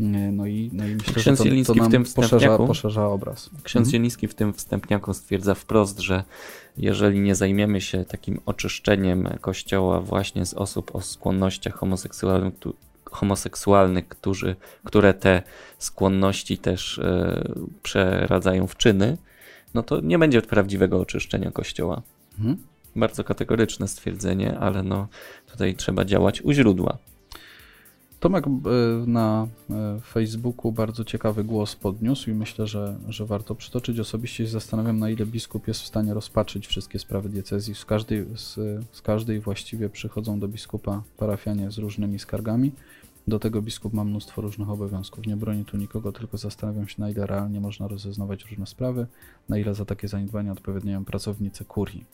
No i, no i myślę, Ksiądz że to, to nam w tym poszerza, poszerza obraz. Ksiądz mhm. W tym wstępniaku stwierdza wprost, że jeżeli nie zajmiemy się takim oczyszczeniem Kościoła właśnie z osób o skłonnościach homoseksualnych, homoseksualnych którzy, które te skłonności też e, przeradzają w czyny, no to nie będzie prawdziwego oczyszczenia Kościoła. Mhm. Bardzo kategoryczne stwierdzenie, ale no tutaj trzeba działać u źródła. Tomek e, na e, Facebooku bardzo ciekawy głos podniósł i myślę, że, że warto przytoczyć. Osobiście się zastanawiam, na ile biskup jest w stanie rozpatrzyć wszystkie sprawy diecezji. Z każdej, z, z każdej właściwie przychodzą do biskupa parafianie z różnymi skargami. Do tego biskup ma mnóstwo różnych obowiązków. Nie broni tu nikogo, tylko zastanawiam się, na ile realnie można rozeznawać różne sprawy, na ile za takie zaniedbania odpowiedniają pracownicy kurii.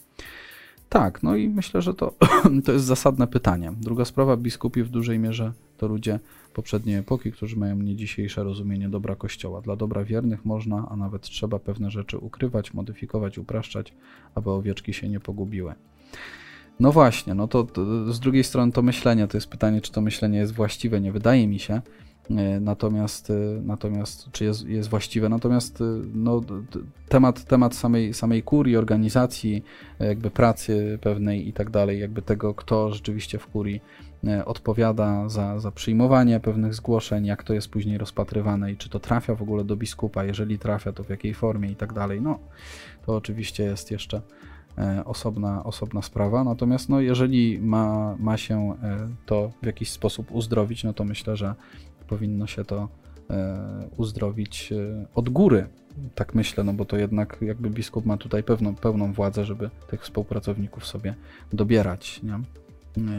Tak, no i myślę, że to, to jest zasadne pytanie. Druga sprawa, biskupi w dużej mierze to ludzie poprzedniej epoki, którzy mają nie dzisiejsze rozumienie dobra Kościoła. Dla dobra wiernych można, a nawet trzeba pewne rzeczy ukrywać, modyfikować, upraszczać, aby owieczki się nie pogubiły. No właśnie, no to, to, z drugiej strony to myślenie, to jest pytanie, czy to myślenie jest właściwe, nie wydaje mi się. E, natomiast, e, natomiast czy jest, jest właściwe? Natomiast e, no, temat, temat samej, samej kurii, organizacji, jakby pracy pewnej i tak dalej, jakby tego, kto rzeczywiście w kurii odpowiada za, za przyjmowanie pewnych zgłoszeń, jak to jest później rozpatrywane i czy to trafia w ogóle do biskupa, jeżeli trafia, to w jakiej formie i tak dalej. No, to oczywiście jest jeszcze osobna, osobna sprawa. Natomiast no, jeżeli ma, ma się to w jakiś sposób uzdrowić, no to myślę, że powinno się to e, uzdrowić od góry. Tak myślę, no bo to jednak jakby biskup ma tutaj pewną, pełną władzę, żeby tych współpracowników sobie dobierać. Nie?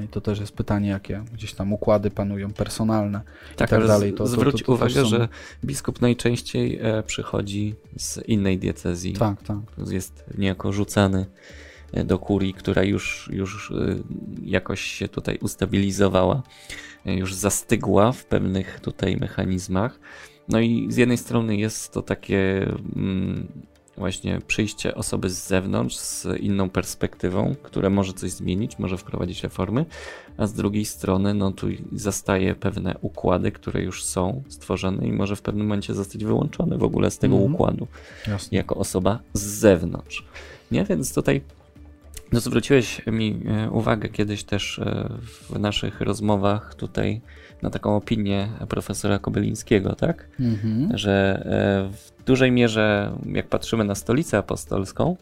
I to też jest pytanie, jakie gdzieś tam układy panują personalne tak, i tak ale dalej. To, zwróć to, to, uwagę, są... że biskup najczęściej e, przychodzi z innej diecezji. Tak, tak. Jest niejako rzucany e, do kurii, która już, już e, jakoś się tutaj ustabilizowała, już zastygła w pewnych tutaj mechanizmach. No i z jednej strony jest to takie mm, właśnie przyjście osoby z zewnątrz z inną perspektywą, które może coś zmienić, może wprowadzić reformy, a z drugiej strony no tu zastaje pewne układy, które już są stworzone i może w pewnym momencie zostać wyłączone w ogóle z tego Mhm. układu Jasne. jako osoba z zewnątrz. Nie, więc tutaj no, zwróciłeś mi e, uwagę kiedyś też e, w naszych rozmowach tutaj na taką opinię profesora Kobylińskiego, tak? Mhm. że e, w dużej mierze, jak patrzymy na stolicę apostolską,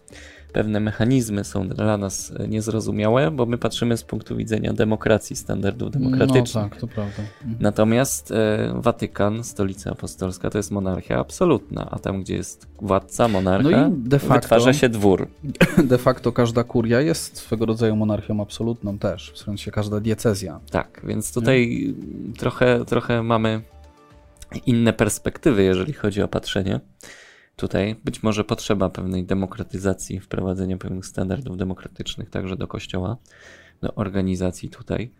pewne mechanizmy są dla nas e, niezrozumiałe, bo my patrzymy z punktu widzenia demokracji, standardów demokratycznych. No tak, to prawda. Mhm. Natomiast e, Watykan, stolica apostolska, to jest monarchia absolutna, a tam, gdzie jest władca, monarcha, No i de facto- wytwarza się dwór. De facto każda kuria jest swego rodzaju monarchią absolutną też, w sensie każda diecezja. Tak, więc tutaj trochę, trochę mamy inne perspektywy, jeżeli chodzi o patrzenie. Tutaj być może potrzeba pewnej demokratyzacji, wprowadzenia pewnych standardów demokratycznych także do kościoła, do organizacji tutaj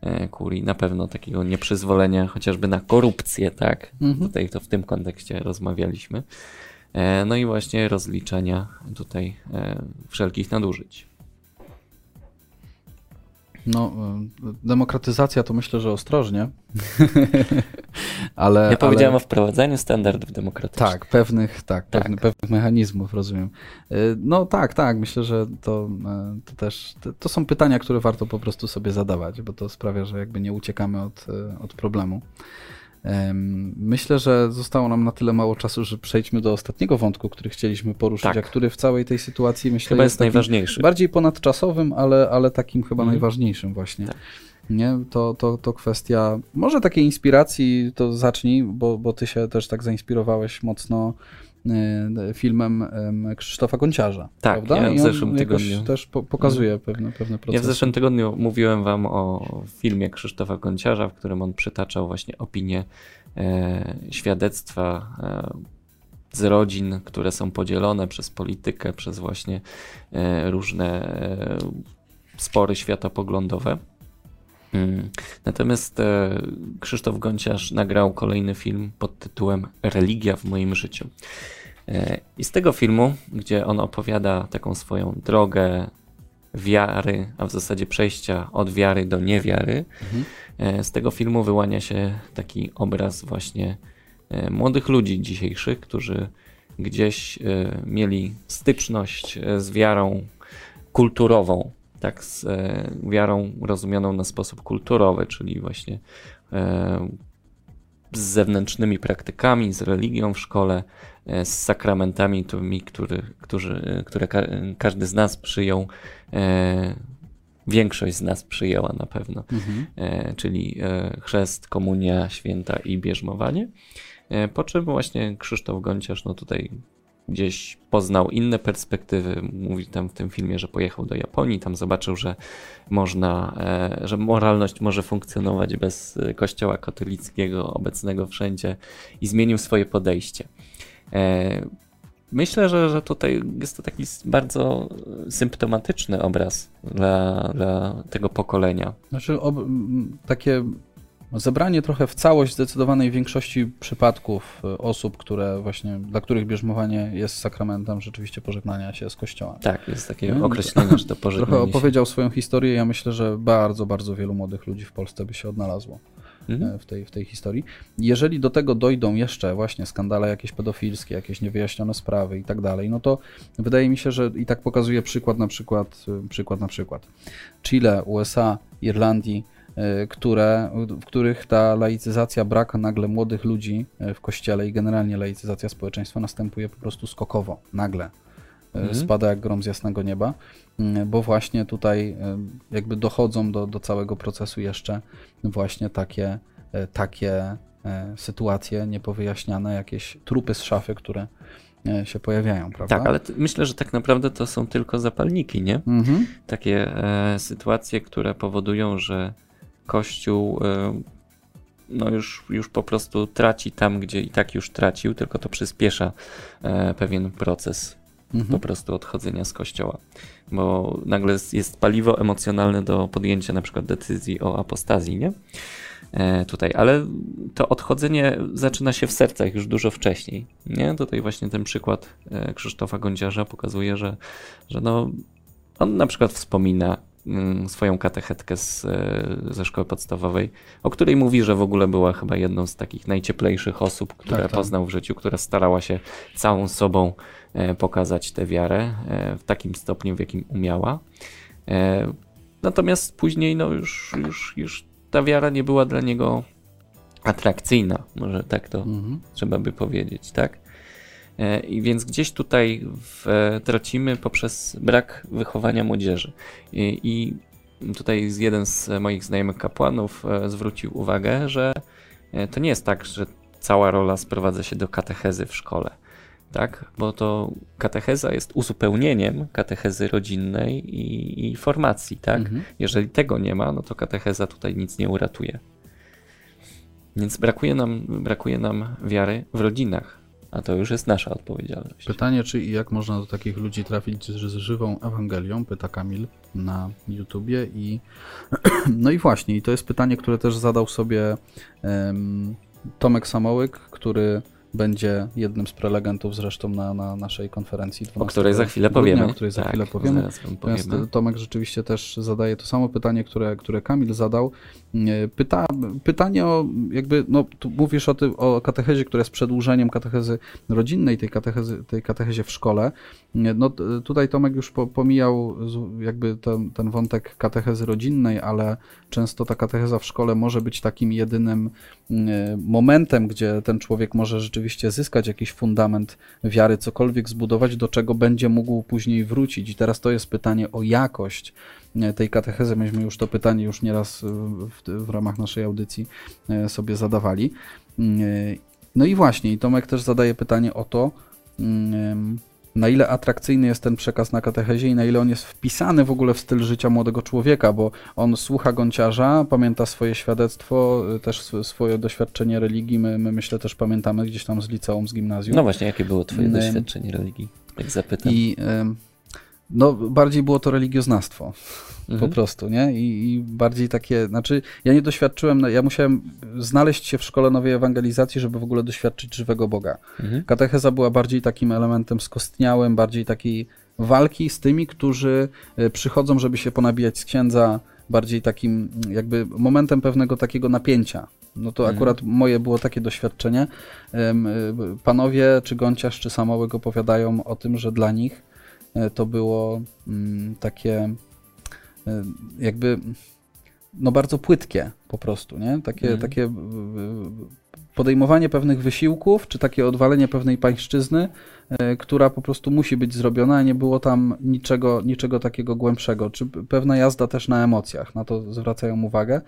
e, kurii. Na pewno takiego nieprzyzwolenia chociażby na korupcję, tak? Mhm. Tutaj to w tym kontekście rozmawialiśmy. E, No i właśnie rozliczania tutaj e, wszelkich nadużyć. No, y, demokratyzacja to myślę, że ostrożnie. ale, Ja powiedziałem ale... o wprowadzaniu standardów demokratycznych. Tak, pewnych, tak, Tak. Pewnych, pewnych mechanizmów, rozumiem. Y, No tak, tak, myślę, że to, y, to też, to, są pytania, które warto po prostu sobie zadawać, bo to sprawia, że jakby nie uciekamy od, od problemu. Myślę, że zostało nam na tyle mało czasu, że przejdźmy do ostatniego wątku, który chcieliśmy poruszyć, Tak. a który w całej tej sytuacji myślę Chyba jest takim najważniejszy. bardziej ponadczasowym, ale, ale takim chyba Mhm. najważniejszym właśnie. Tak. Nie? To, to, to kwestia może takiej inspiracji, to zacznij, bo, bo ty się też tak zainspirowałeś mocno filmem em, Krzysztofa Gonciarza. Tak, prawda? ja w zeszłym tygodniu- też po, pokazuje pewne, pewne procesy. Ja w zeszłym tygodniu mówiłem wam o filmie Krzysztofa Gonciarza, w którym on przytaczał właśnie opinie, e, świadectwa e, z rodzin, które są podzielone przez politykę, przez właśnie e, różne e, spory światopoglądowe. Mm. Natomiast e, Krzysztof Gonciarz nagrał kolejny film pod tytułem Religia w moim życiu. E, I z tego filmu, gdzie on opowiada taką swoją drogę wiary, a w zasadzie przejścia od wiary do niewiary, Mhm. e, z tego filmu wyłania się taki obraz właśnie młodych ludzi dzisiejszych, którzy gdzieś mieli styczność z wiarą kulturową, tak, z e, wiarą rozumianą na sposób kulturowy, czyli właśnie e, z zewnętrznymi praktykami, z religią w szkole, e, z sakramentami, tymi, który, którzy, które ka każdy z nas przyjął, e, większość z nas przyjęła na pewno, Mhm. e, czyli e, chrzest, komunia święta i bierzmowanie. E, po czym właśnie Krzysztof Gonciarz, no tutaj gdzieś poznał inne perspektywy. Mówi tam w tym filmie, że pojechał do Japonii, tam zobaczył, że można, e, że moralność może funkcjonować bez e, kościoła katolickiego obecnego wszędzie i zmienił swoje podejście. E, Myślę, że, że tutaj jest to taki bardzo symptomatyczny obraz dla, dla tego pokolenia. Znaczy ob, takie zebranie trochę w całość zdecydowanej większości przypadków y, osób, które właśnie, dla których bierzmowanie jest sakramentem rzeczywiście pożegnania się z kościołem. Tak, jest takie Mm, określenie, że to Trochę pożegnanie się. opowiedział swoją historię. Ja myślę, że bardzo, bardzo wielu młodych ludzi w Polsce by się odnalazło Mhm. e, w tej, w tej historii. Jeżeli do tego dojdą jeszcze właśnie skandale jakieś pedofilskie, jakieś niewyjaśnione sprawy i tak dalej, no to wydaje mi się, że i tak pokazuje przykład na przykład, y, przykład na przykład Chile, USA, Irlandii, które, w których ta laicyzacja, brak nagle młodych ludzi y, w kościele i generalnie laicyzacja społeczeństwa następuje po prostu skokowo, nagle. Y, Mhm. Spada jak grom z jasnego nieba, bo właśnie tutaj jakby dochodzą do, do całego procesu jeszcze właśnie takie, takie sytuacje niepowyjaśniane, jakieś trupy z szafy, które e, się pojawiają, prawda? Tak, ale myślę, że tak naprawdę to są tylko zapalniki, nie? Mhm. Takie e, sytuacje, które powodują, że Kościół e, no już, już po prostu traci tam, gdzie i tak już tracił, tylko to przyspiesza e, pewien proces mhm. po prostu odchodzenia z kościoła. Bo nagle jest paliwo emocjonalne do podjęcia na przykład decyzji o apostazji, nie? E, tutaj, ale to odchodzenie zaczyna się w sercach już dużo wcześniej. Nie? Tutaj właśnie ten przykład e, Krzysztofa Gądziarza pokazuje, że, że no, on na przykład wspomina swoją katechetkę z, e, ze szkoły podstawowej, o której mówi, że w ogóle była chyba jedną z takich najcieplejszych osób, które tak, tak. poznał w życiu, która starała się całą sobą pokazać tę wiarę w takim stopniu, w jakim umiała. Natomiast później no już, już, już ta wiara nie była dla niego atrakcyjna, może tak to mhm. trzeba by powiedzieć, tak? E, I więc gdzieś tutaj w, tracimy poprzez brak wychowania młodzieży. I, I, tutaj jeden z moich znajomych kapłanów e, zwrócił uwagę, że e, to nie jest tak, że cała rola sprowadza się do katechezy w szkole tak? Bo to katecheza jest uzupełnieniem katechezy rodzinnej i, i formacji, tak? Mhm. Jeżeli tego nie ma, no to katecheza tutaj nic nie uratuje. Więc brakuje nam, brakuje nam wiary w rodzinach, a to już jest nasza odpowiedzialność. Pytanie, czy i jak można do takich ludzi trafić z żywą Ewangelią, pyta Kamil na YouTubie i no i właśnie, i to jest pytanie, które też zadał sobie um, Tomek Samołyk, który będzie jednym z prelegentów zresztą na, na naszej konferencji. O której za chwilę grudnia, powiemy. O której za tak, chwilę powiemy. Natomiast Tomek rzeczywiście też zadaje to samo pytanie, które, które Kamil zadał. Pyta, pytanie o jakby, no tu mówisz o, ty, o katechezie, która jest przedłużeniem katechezy rodzinnej, tej katechezy, tej katechezie w szkole. No tutaj Tomek już po, pomijał jakby ten, ten wątek katechezy rodzinnej, ale często ta katecheza w szkole może być takim jedynym momentem, gdzie ten człowiek może rzeczywiście zyskać jakiś fundament wiary, cokolwiek zbudować, do czego będzie mógł później wrócić. I teraz to jest pytanie o jakość e, tej katechezy. Myśmy już to pytanie już nieraz w, w ramach naszej audycji e, sobie zadawali. E, no i właśnie, i Tomek też zadaje pytanie o to, na ile atrakcyjny jest ten przekaz na katechezie i na ile on jest wpisany w ogóle w styl życia młodego człowieka, bo on słucha gąciarza, pamięta swoje świadectwo, y, też swoje doświadczenie religii. My, my myślę też pamiętamy gdzieś tam z liceum, z gimnazjum. No właśnie, jakie było twoje doświadczenie religii? Jak zapytam. I no, bardziej było to religioznawstwo. Mhm. Po prostu, nie? I, I, bardziej takie, znaczy, ja nie doświadczyłem, no, ja musiałem znaleźć się w szkole nowej ewangelizacji, żeby w ogóle doświadczyć żywego Boga. Mhm. Katecheza była bardziej takim elementem skostniałym, bardziej takiej walki z tymi, którzy e, przychodzą, żeby się ponabijać z księdza, bardziej takim jakby momentem pewnego takiego napięcia. No to mhm. akurat moje było takie doświadczenie. E, panowie, czy Gąciarz, czy Samołyk opowiadają o tym, że dla nich to było mm, takie E, jakby no bardzo płytkie po prostu, nie? Takie, mm. takie podejmowanie pewnych wysiłków, czy takie odwalenie pewnej pańszczyzny, e, która po prostu musi być zrobiona, a nie było tam niczego, niczego takiego głębszego, czy pewna jazda też na emocjach, na to zwracają uwagę,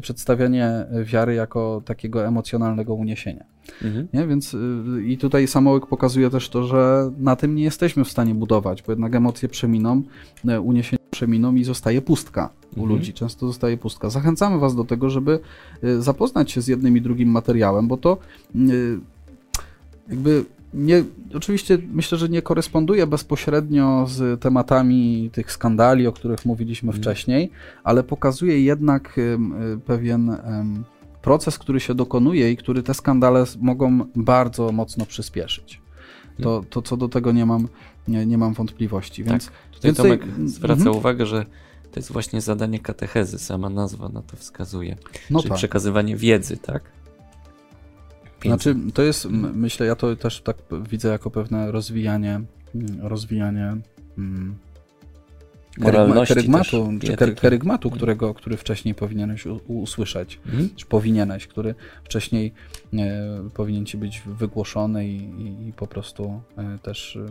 przedstawianie wiary jako takiego emocjonalnego uniesienia. Mhm. Nie? Więc y, i tutaj samołyk pokazuje też to, że na tym nie jesteśmy w stanie budować, bo jednak emocje przeminą, e, uniesienia przeminą i zostaje pustka u mhm. ludzi, często zostaje pustka. Zachęcamy Was do tego, żeby y, zapoznać się z jednym i drugim materiałem, bo to y, jakby nie, oczywiście myślę, że nie koresponduje bezpośrednio z tematami tych skandali, o których mówiliśmy mhm. wcześniej, ale pokazuje jednak pewien proces, który się dokonuje i który te skandale mogą bardzo mocno przyspieszyć. To, to co do tego nie mam, nie, nie mam wątpliwości. Więc, tak. Tutaj więc Tomek tutaj... zwraca mhm. uwagę, że to jest właśnie zadanie katechezy, sama nazwa na to wskazuje. No Czyli tak. przekazywanie wiedzy, tak? Więc... Znaczy, to jest, myślę, ja to też tak widzę jako pewne rozwijanie, rozwijanie hmm, moralności kerygmatu, czy kerygmatu, którego, który wcześniej powinieneś usłyszeć, mhm. czy powinieneś, który wcześniej e, powinien ci być wygłoszony i, i, i po prostu e, też e,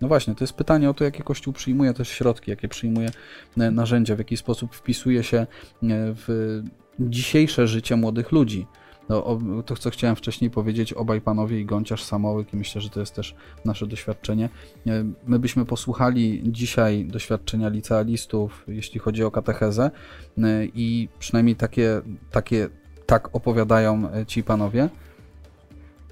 no właśnie, to jest pytanie o to, jakie Kościół przyjmuje też środki, jakie przyjmuje narzędzia, w jaki sposób wpisuje się w dzisiejsze życie młodych ludzi. No, o, to co chciałem wcześniej powiedzieć, obaj panowie i Gąciarz Samołyk i myślę, że to jest też nasze doświadczenie. E, my byśmy posłuchali dzisiaj doświadczenia licealistów, jeśli chodzi o katechezę e, i przynajmniej takie, takie tak opowiadają e, ci panowie,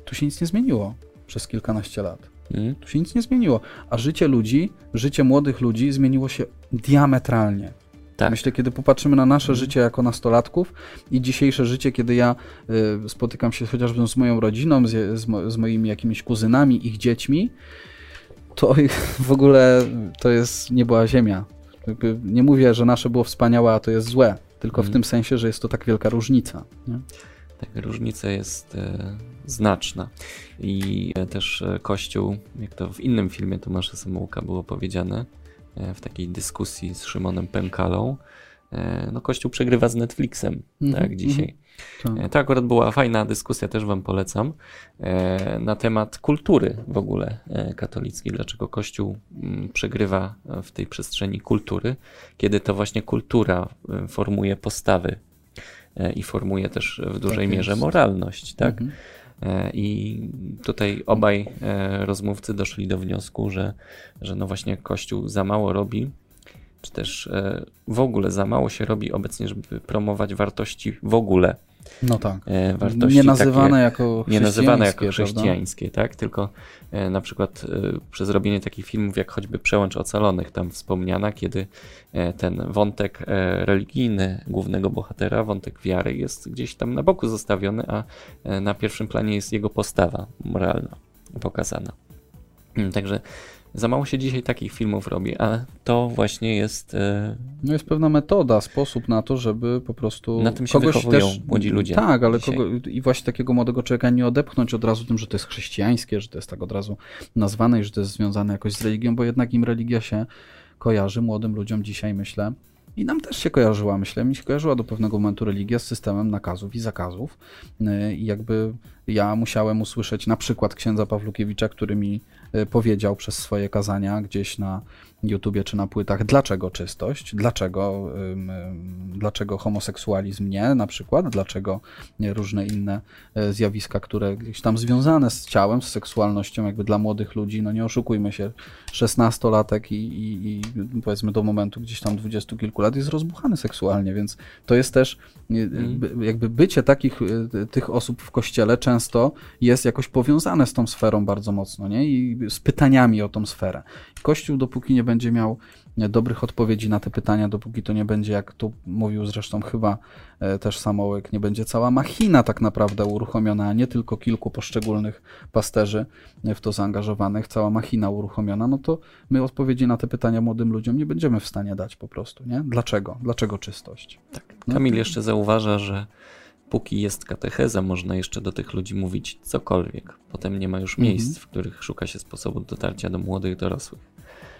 tu się nic nie zmieniło przez kilkanaście lat. Mm. Tu się nic nie zmieniło. A życie ludzi, życie młodych ludzi zmieniło się diametralnie. Tak. Myślę, kiedy popatrzymy na nasze mm. życie jako nastolatków i dzisiejsze życie, kiedy ja y, spotykam się chociażby z moją rodziną, z, z, mo, z moimi jakimiś kuzynami, ich dziećmi, to w ogóle to jest nieba ziemia. Nie mówię, że nasze było wspaniałe, a to jest złe, tylko mm. w tym sensie, że jest to tak wielka różnica. Nie? Tak, różnica jest e, znaczna. I e, też e, Kościół, jak to w innym filmie Tomasza Samułka było powiedziane, w takiej dyskusji z Szymonem Pękalą, no Kościół przegrywa z Netflixem, mm -hmm, tak, dzisiaj. Mm -hmm. To akurat była fajna dyskusja, też wam polecam, na temat kultury w ogóle katolickiej. Dlaczego Kościół mm, przegrywa w tej przestrzeni kultury, kiedy to właśnie kultura formuje postawy E, i formuje też w dużej tak mierze moralność, tak? Mhm. E, I tutaj obaj e, rozmówcy doszli do wniosku, że, że no właśnie Kościół za mało robi, czy też w ogóle za mało się robi obecnie, żeby promować wartości w ogóle no tak. E, wartości nie nazywane takie, jako Nie nazywane jako chrześcijańskie, tak? Tylko e, na przykład e, przez robienie takich filmów jak choćby Przełęcz Ocalonych tam wspomniana, kiedy ten wątek religijny głównego bohatera, wątek wiary jest gdzieś tam na boku zostawiony, a na pierwszym planie jest jego postawa moralna pokazana. Także za mało się dzisiaj takich filmów robi, a to właśnie jest. E, no jest pewna metoda, sposób na to, żeby po prostu. Na tym się kogoś też, młodzi ludzie. Tak, ale kogo, i właśnie takiego młodego człowieka nie odepchnąć od razu tym, że to jest chrześcijańskie, że to jest tak od razu nazwane i że to jest związane jakoś z religią, bo jednak im religia się kojarzy młodym ludziom dzisiaj, myślę. I nam też się kojarzyła, myślę, mi się kojarzyła do pewnego momentu religia z systemem nakazów i zakazów. E, I jakby ja musiałem usłyszeć na przykład księdza Pawlukiewicza, który mi powiedział przez swoje kazania gdzieś na YouTubie czy na płytach, dlaczego czystość, dlaczego, dlaczego homoseksualizm nie, na przykład, dlaczego różne inne e, zjawiska, które gdzieś tam związane z ciałem, z seksualnością, jakby dla młodych ludzi, no nie oszukujmy się, 16-latek i, i, i powiedzmy do momentu gdzieś tam dwudziestu kilku lat jest rozbuchany seksualnie, więc to jest też mm. jakby bycie takich tych osób w kościele często często jest jakoś powiązane z tą sferą bardzo mocno, nie? I z pytaniami o tą sferę. Kościół, dopóki nie będzie miał dobrych odpowiedzi na te pytania, dopóki to nie będzie, jak tu mówił zresztą chyba e, też Samołek, nie będzie cała machina tak naprawdę uruchomiona, a nie tylko kilku poszczególnych pasterzy w to zaangażowanych, cała machina uruchomiona, no to my odpowiedzi na te pytania młodym ludziom nie będziemy w stanie dać po prostu, nie? Dlaczego? Dlaczego czystość? Tak. Kamil no? jeszcze zauważa, że póki jest katecheza, można jeszcze do tych ludzi mówić cokolwiek. Potem nie ma już mhm. miejsc, w których szuka się sposobu dotarcia do młodych dorosłych.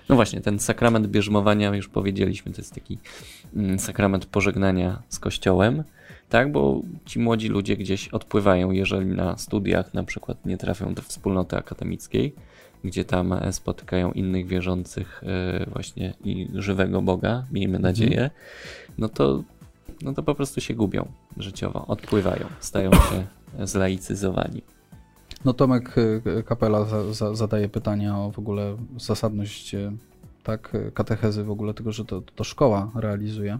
No właśnie, ten sakrament bierzmowania, już powiedzieliśmy, to jest taki mm, sakrament pożegnania z Kościołem, tak, bo ci młodzi ludzie gdzieś odpływają, jeżeli na studiach na przykład nie trafią do wspólnoty akademickiej, gdzie tam e, spotykają innych wierzących e, właśnie i żywego Boga, miejmy mhm. nadzieję, no to no to po prostu się gubią życiowo, odpływają, stają się zlaicyzowani. No Tomek Kapela za, za, zadaje pytania o w ogóle zasadność e, tak, katechezy w ogóle tego, że to, to szkoła realizuje.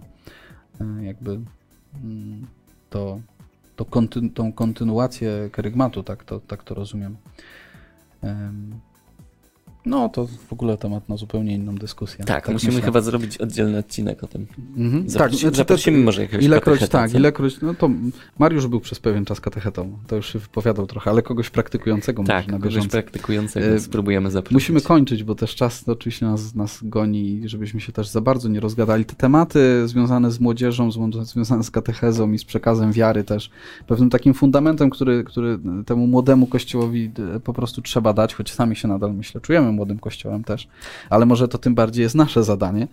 Jakby mm, to, to konty, tą kontynuację kerygmatu, tak to, tak to rozumiem. No, to w ogóle temat na zupełnie inną dyskusję. Tak, tak musimy myślę. chyba zrobić oddzielny odcinek o tym. Mhm. tak, znaczy zaprosimy może jakiegoś Ilekroć, tak, ilekroć, no to Mariusz był przez pewien czas katechetą, to już się wypowiadał trochę, ale kogoś praktykującego tak, na kogoś praktykującego e, spróbujemy zaprosić. Musimy kończyć, bo też czas oczywiście nas, nas goni, żebyśmy się też za bardzo nie rozgadali. Te tematy związane z młodzieżą, związane z katechezą i z przekazem wiary też, pewnym takim fundamentem, który, który temu młodemu kościołowi e, po prostu trzeba dać, choć sami się nadal, myślę, czujemy młodym kościołem też, ale może to tym bardziej jest nasze zadanie,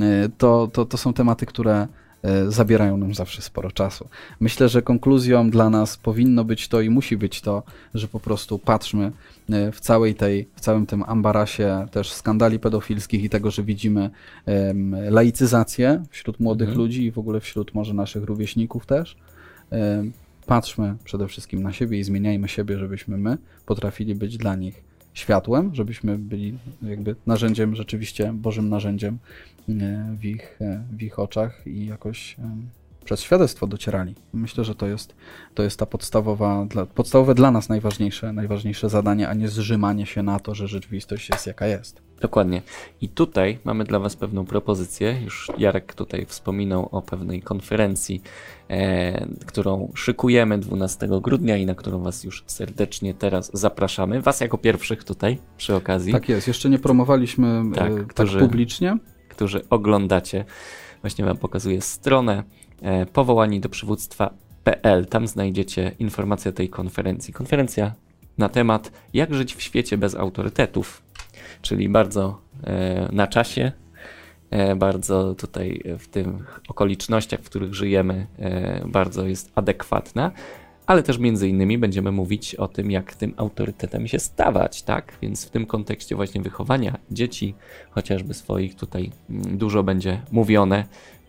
e, to, to, to są tematy, które e, zabierają nam zawsze sporo czasu. Myślę, że konkluzją dla nas powinno być to i musi być to, że po prostu patrzmy e, w całej tej, w całym tym ambarasie też skandali pedofilskich i tego, że widzimy um, laicyzację wśród młodych mhm. ludzi i w ogóle wśród może naszych rówieśników też. Um, patrzmy przede wszystkim na siebie i zmieniajmy siebie, żebyśmy my potrafili być dla nich światłem, żebyśmy byli jakby narzędziem, rzeczywiście Bożym narzędziem e, w ich, e, w ich oczach i jakoś przez świadectwo docierali. Myślę, że to jest, to jest ta podstawowa, dla, podstawowe dla nas najważniejsze, najważniejsze zadanie, a nie zrzymanie się na to, że rzeczywistość jest jaka jest. Dokładnie. I tutaj mamy dla Was pewną propozycję. Już Jarek tutaj wspominał o pewnej konferencji, e, którą szykujemy 12 grudnia i na którą Was już serdecznie teraz zapraszamy. Was jako pierwszych tutaj przy okazji. Tak jest. Jeszcze nie promowaliśmy e, tak, tak którzy, publicznie. Którzy oglądacie. Właśnie Wam pokazuję stronę E, powołani do przywództwa.pl. Tam znajdziecie informacje o tej konferencji. Konferencja na temat jak żyć w świecie bez autorytetów, czyli bardzo e, na czasie, e, bardzo tutaj w tych okolicznościach, w których żyjemy, bardzo jest adekwatna ale też między innymi będziemy mówić o tym, jak tym autorytetem się stawać, tak? Więc w tym kontekście właśnie wychowania dzieci, chociażby swoich, tutaj mm, dużo będzie mówione e,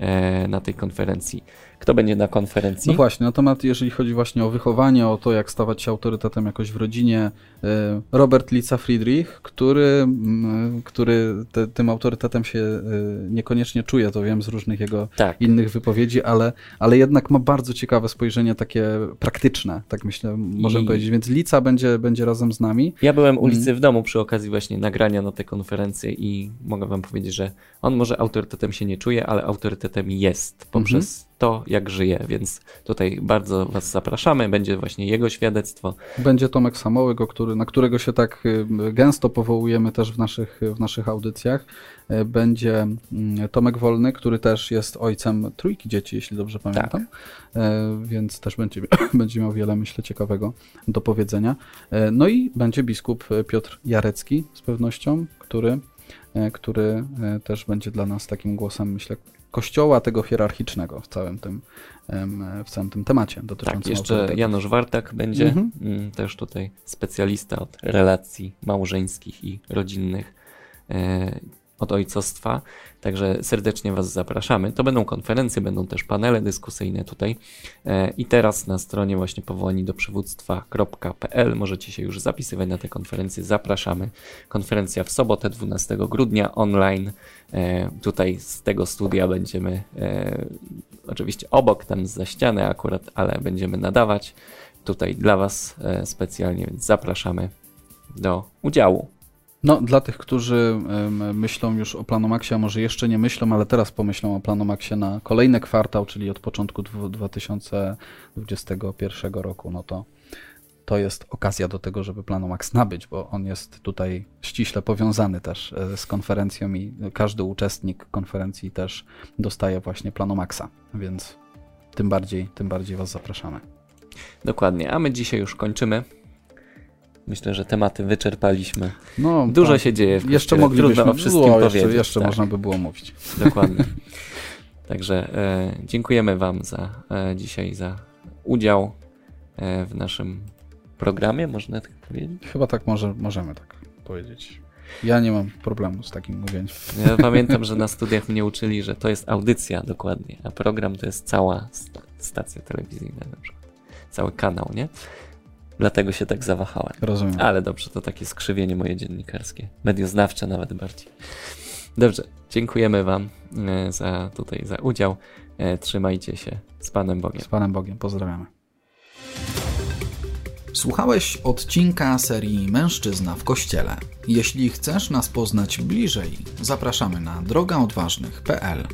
na tej konferencji. Kto będzie na konferencji? No właśnie, na temat, jeżeli chodzi właśnie o wychowanie, o to, jak stawać się autorytetem jakoś w rodzinie, e, Robert Lica Friedrich, który, który te, tym autorytetem się e, niekoniecznie czuje, to wiem z różnych jego tak. innych wypowiedzi, ale, ale jednak ma bardzo ciekawe spojrzenie takie praktyczne, tak myślę, możemy I... powiedzieć. Więc Lica będzie, będzie razem z nami. Ja byłem ulicy mm. w domu przy okazji właśnie nagrania na tę konferencję i mogę wam powiedzieć, że on może autorytetem się nie czuje, ale autorytetem jest poprzez mm -hmm to, jak żyje, więc tutaj bardzo Was zapraszamy. Będzie właśnie jego świadectwo. Będzie Tomek Samołyk, który, na którego się tak y, gęsto powołujemy też w naszych, w naszych audycjach. Y, będzie mm, Tomek Wolny, który też jest ojcem trójki dzieci, jeśli dobrze pamiętam, tak. Y, więc też będzie, będzie miał wiele, myślę, ciekawego do powiedzenia. No i będzie biskup Piotr Jarecki z pewnością, który który też będzie dla nas takim głosem, myślę, kościoła tego hierarchicznego w całym tym, w całym tym temacie dotyczącym Tak, jeszcze Janusz Wartak będzie, mhm. Mm, też tutaj specjalista od relacji małżeńskich i rodzinnych e, od ojcostwa. Także serdecznie Was zapraszamy. To będą konferencje, będą też panele dyskusyjne tutaj. E, I teraz na stronie właśnie powołani do przywództwa.pl możecie się już zapisywać na te konferencje. Zapraszamy. Konferencja w sobotę 12 grudnia online. E, tutaj z tego studia będziemy e, oczywiście obok, tam za ścianę akurat, ale będziemy nadawać tutaj dla Was specjalnie, więc zapraszamy do udziału. No, dla tych, którzy myślą już o Planomaxie, a może jeszcze nie myślą, ale teraz pomyślą o Planomaxie na kolejny kwartał, czyli od początku 2021 roku, no to to jest okazja do tego, żeby Planomax nabyć, bo on jest tutaj ściśle powiązany też e, z konferencją i każdy uczestnik konferencji też dostaje właśnie Planomaxa, więc tym bardziej, tym bardziej Was zapraszamy. Dokładnie, a my dzisiaj już kończymy. Myślę, że tematy wyczerpaliśmy. No, Dużo tak. się dzieje. W jeszcze moglibyśmy Trudno o wszystkim było, powiedzieć. Jeszcze, jeszcze tak. można by było mówić. Dokładnie. Także e, dziękujemy Wam za e, dzisiaj za udział e, w naszym programie, można tak powiedzieć? Chyba tak może, możemy tak powiedzieć. Ja nie mam problemu z takim mówieniem. Ja pamiętam, że na studiach mnie uczyli, że to jest audycja dokładnie, a program to jest cała stacja telewizyjna na przykład. Cały kanał, nie? Dlatego się tak zawahałem. Rozumiem. Ale dobrze, to takie skrzywienie moje dziennikarskie. Medioznawcze nawet bardziej. Dobrze, dziękujemy Wam e, za tutaj za udział. E, trzymajcie się z Panem Bogiem. Z Panem Bogiem, pozdrawiamy. Słuchałeś odcinka serii Mężczyzna w Kościele. Jeśli chcesz nas poznać bliżej, zapraszamy na drogaodważnych.pl.